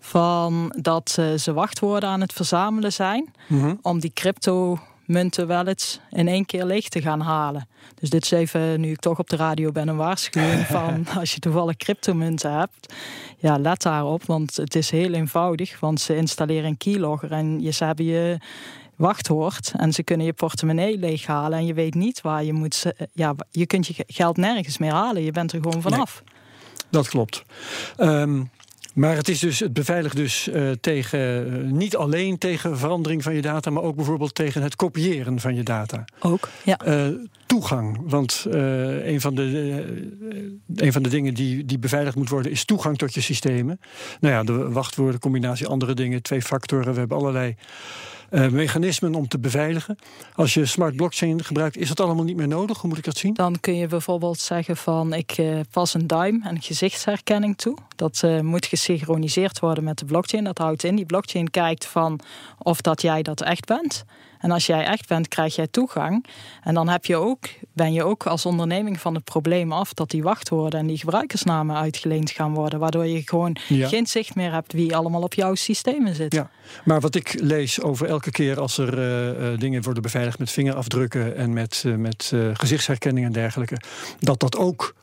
Van dat eh, ze wachtwoorden aan het verzamelen zijn Mhm. om die crypto munten wallets in één keer leeg te gaan halen. Dus dit is even, nu ik toch op de radio ben, een waarschuwing van als je toevallig cryptomunten hebt, ja, let daarop, want het is heel eenvoudig, want ze installeren een keylogger en je, ze hebben je wachtwoord en ze kunnen je portemonnee leeghalen en je weet niet waar je moet, ja, je kunt je geld nergens meer halen, je bent er gewoon vanaf. Dat klopt. Ehm, maar het, is dus, het beveiligt dus eh, tegen, eh, niet alleen tegen verandering van je data, maar ook bijvoorbeeld tegen het kopiëren van je data. Ook, ja. Eh, toegang. Want een, van de, een van de dingen die, die beveiligd moet worden is toegang tot je systemen. Nou ja, de wachtwoorden, combinatie andere dingen, twee factoren. We hebben allerlei eh, mechanismen om te beveiligen. Als je smart blockchain gebruikt, is dat allemaal niet meer nodig. Hoe moet ik dat zien? Dan kun je bijvoorbeeld zeggen van ik eh, pas een duim en gezichtsherkenning toe. Dat eh, moet gesynchroniseerd worden met de blockchain. Dat houdt in, die blockchain kijkt van of dat jij dat echt bent. En als jij echt bent, krijg jij toegang. En dan heb je ook, ben je ook als onderneming van het probleem af dat die wachtwoorden en die gebruikersnamen uitgeleend gaan worden. Waardoor je gewoon Ja. geen zicht meer hebt wie allemaal op jouw systemen zit. Ja, maar wat ik lees over elke keer als er eh, dingen worden beveiligd met vingerafdrukken en met, eh, met gezichtsherkenning en dergelijke, dat dat ook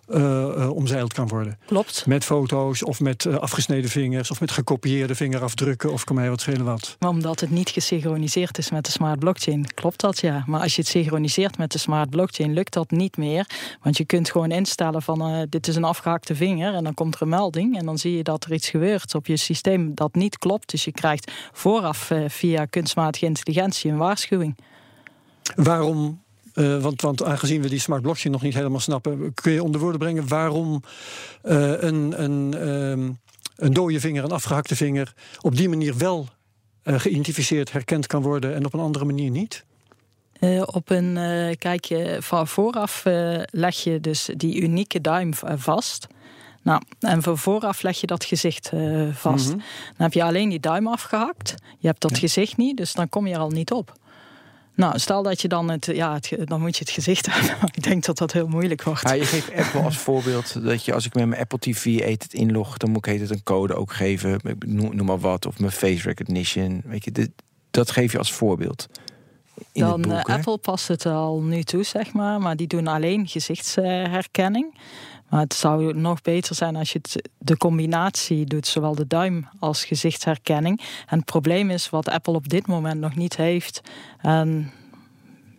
omzeild kan worden. Klopt. Met foto's of met afgesneden vingers of met gekopieerde vingerafdrukken of kan mij wat schelen wat. Maar omdat het niet gesynchroniseerd is met de smart blockchain, klopt dat ja. Maar als je het synchroniseert met de smart blockchain, lukt dat niet meer. Want je kunt gewoon instellen van eh, dit is een afgehakte vinger en dan komt er een melding. En dan zie je dat er iets gebeurt op je systeem dat niet klopt. Dus je krijgt vooraf eh, via kunstmatige intelligentie een waarschuwing. Waarom, eh, want, want aangezien we die smart blockchain nog niet helemaal snappen, kun je onder woorden brengen waarom een, een, ehm, een dode vinger, een afgehakte vinger, op die manier wel geïdentificeerd, herkend kan worden en op een andere manier niet? Eh, op een, eh, kijk je, van vooraf eh, leg je dus die unieke duim eh, vast. Nou, en van vooraf leg je dat gezicht eh, vast. Mhm. Dan heb je alleen die duim afgehakt. Je hebt dat gezicht niet, dus dan kom je er al niet op. Nou, stel dat je dan het, ja, het, dan moet je het gezicht hebben. Ik denk dat dat heel moeilijk wordt. Maar je geeft Apple als voorbeeld dat je als ik met mijn Apple TV eet het inlog, dan moet ik het een code ook geven. Noem, noem maar wat. Of mijn face recognition. Weet je, dit, dat geef je als voorbeeld. In dan het boek, eh? Apple past het al nu toe, zeg maar. Maar die doen alleen gezichtsherkenning. Maar het zou nog beter zijn als je de combinatie doet, zowel de duim als gezichtsherkenning. En het probleem is wat Apple op dit moment nog niet heeft. En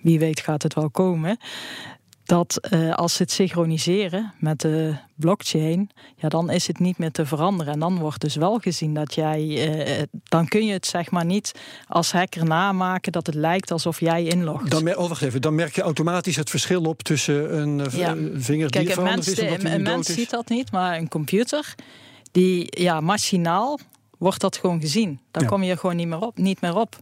wie weet gaat het wel komen. Dat eh, als ze het synchroniseren met de blockchain, ja, dan is het niet meer te veranderen. En dan wordt dus wel gezien dat jij, eh, dan kun je het zeg maar niet als hacker namaken dat het lijkt alsof jij inlogt. Dan, oh, wacht even, dan merk je automatisch het verschil op tussen een eh, Ja. vinger die Kijk, een mens, is en een, mens is. ziet dat niet, maar een computer, die ja, machinaal wordt dat gewoon gezien. Ja. kom je gewoon niet meer op. Niet meer op.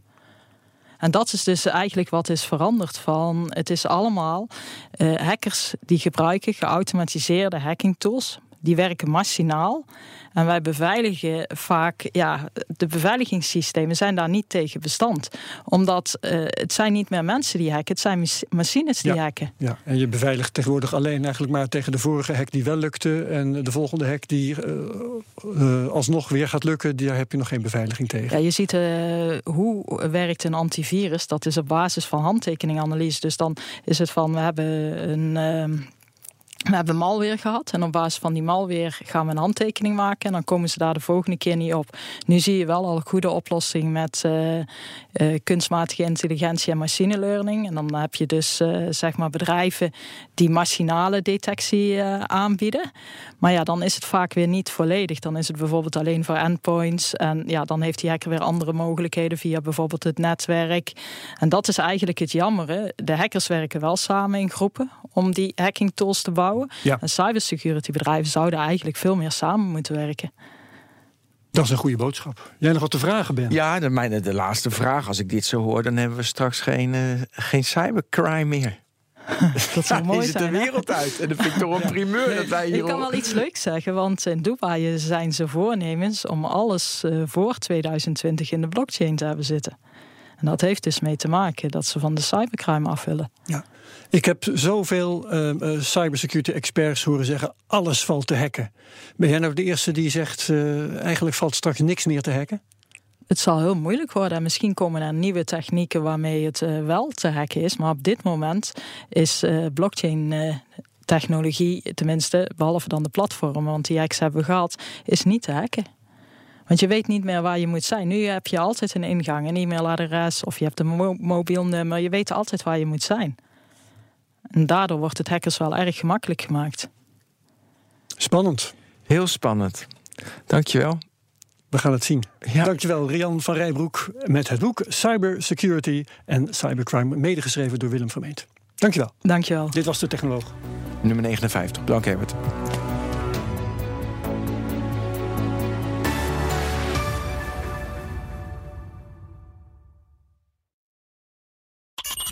En dat is dus eigenlijk wat is veranderd van. Het is allemaal eh, hackers die gebruiken geautomatiseerde hacking tools. Die werken machinaal. En wij beveiligen vaak, ja, de beveiligingssystemen zijn daar niet tegen bestand. Omdat eh, het zijn niet meer mensen die hacken, het zijn mach- machines die Ja. hacken. Ja, en je beveiligt tegenwoordig alleen eigenlijk maar tegen de vorige hack die wel lukte. En de volgende hack die eh, eh, alsnog weer gaat lukken, daar heb je nog geen beveiliging tegen. Ja, je ziet hoe werkt een antivirus. Dat is op basis van handtekeninganalyse. Dus dan is het van, we hebben een... we hebben malware gehad en op basis van die malware gaan we een handtekening maken en dan komen ze daar de volgende keer niet op. Nu zie je wel al een goede oplossing met eh, eh, kunstmatige intelligentie en machine learning. En dan heb je dus eh, zeg maar bedrijven die machinale detectie aanbieden. Maar ja, dan is het vaak weer niet volledig. Dan is het bijvoorbeeld alleen voor endpoints. En ja, dan heeft die hacker weer andere mogelijkheden via bijvoorbeeld het netwerk. En dat is eigenlijk het jammere. De hackers werken wel samen in groepen om die hacking tools te bouwen. Ja. En cybersecurity bedrijven zouden eigenlijk veel meer samen moeten werken. Dat is een goede boodschap. Jij nog wat te vragen, Ben? Ja, de, mijn, de laatste vraag. Als ik dit zo hoor, dan hebben we straks geen, eh, geen cybercrime meer. Dat zou mooi is het de zijn. hè? wereld uit. En dat vind ik toch een primeur dat wij hier Ik kan wel iets leuks zeggen, want in Dubai zijn ze voornemens om alles eh, voor 2020 in de blockchain te hebben zitten. En dat heeft dus mee te maken dat ze van de cybercrime af willen. Ja. Ik heb zoveel eh, eh, cybersecurity experts horen zeggen: alles valt te hacken. Ben jij nou de eerste die zegt: eh, eigenlijk valt straks niks meer te hacken? Het zal heel moeilijk worden en misschien komen er nieuwe technieken waarmee het eh, wel te hacken is. Maar op dit moment is blockchain technologie, tenminste behalve dan de platformen, want die hacks hebben we gehad, is niet te hacken. Want je weet niet meer waar je moet zijn. Nu heb je altijd een ingang, een e-mailadres of je hebt een mo- mobiel nummer. Je weet altijd waar je moet zijn. En daardoor wordt het hackers wel erg gemakkelijk gemaakt. Spannend. Heel spannend. Dankjewel. We gaan het zien. Ja. Dankjewel, Rian van Rijbroek, met het boek Cybersecurity en Cybercrime, medegeschreven door Willem Vermeend. Dankjewel. Dankjewel. Dit was de Technoloog. Nummer 59. Dank Herbert.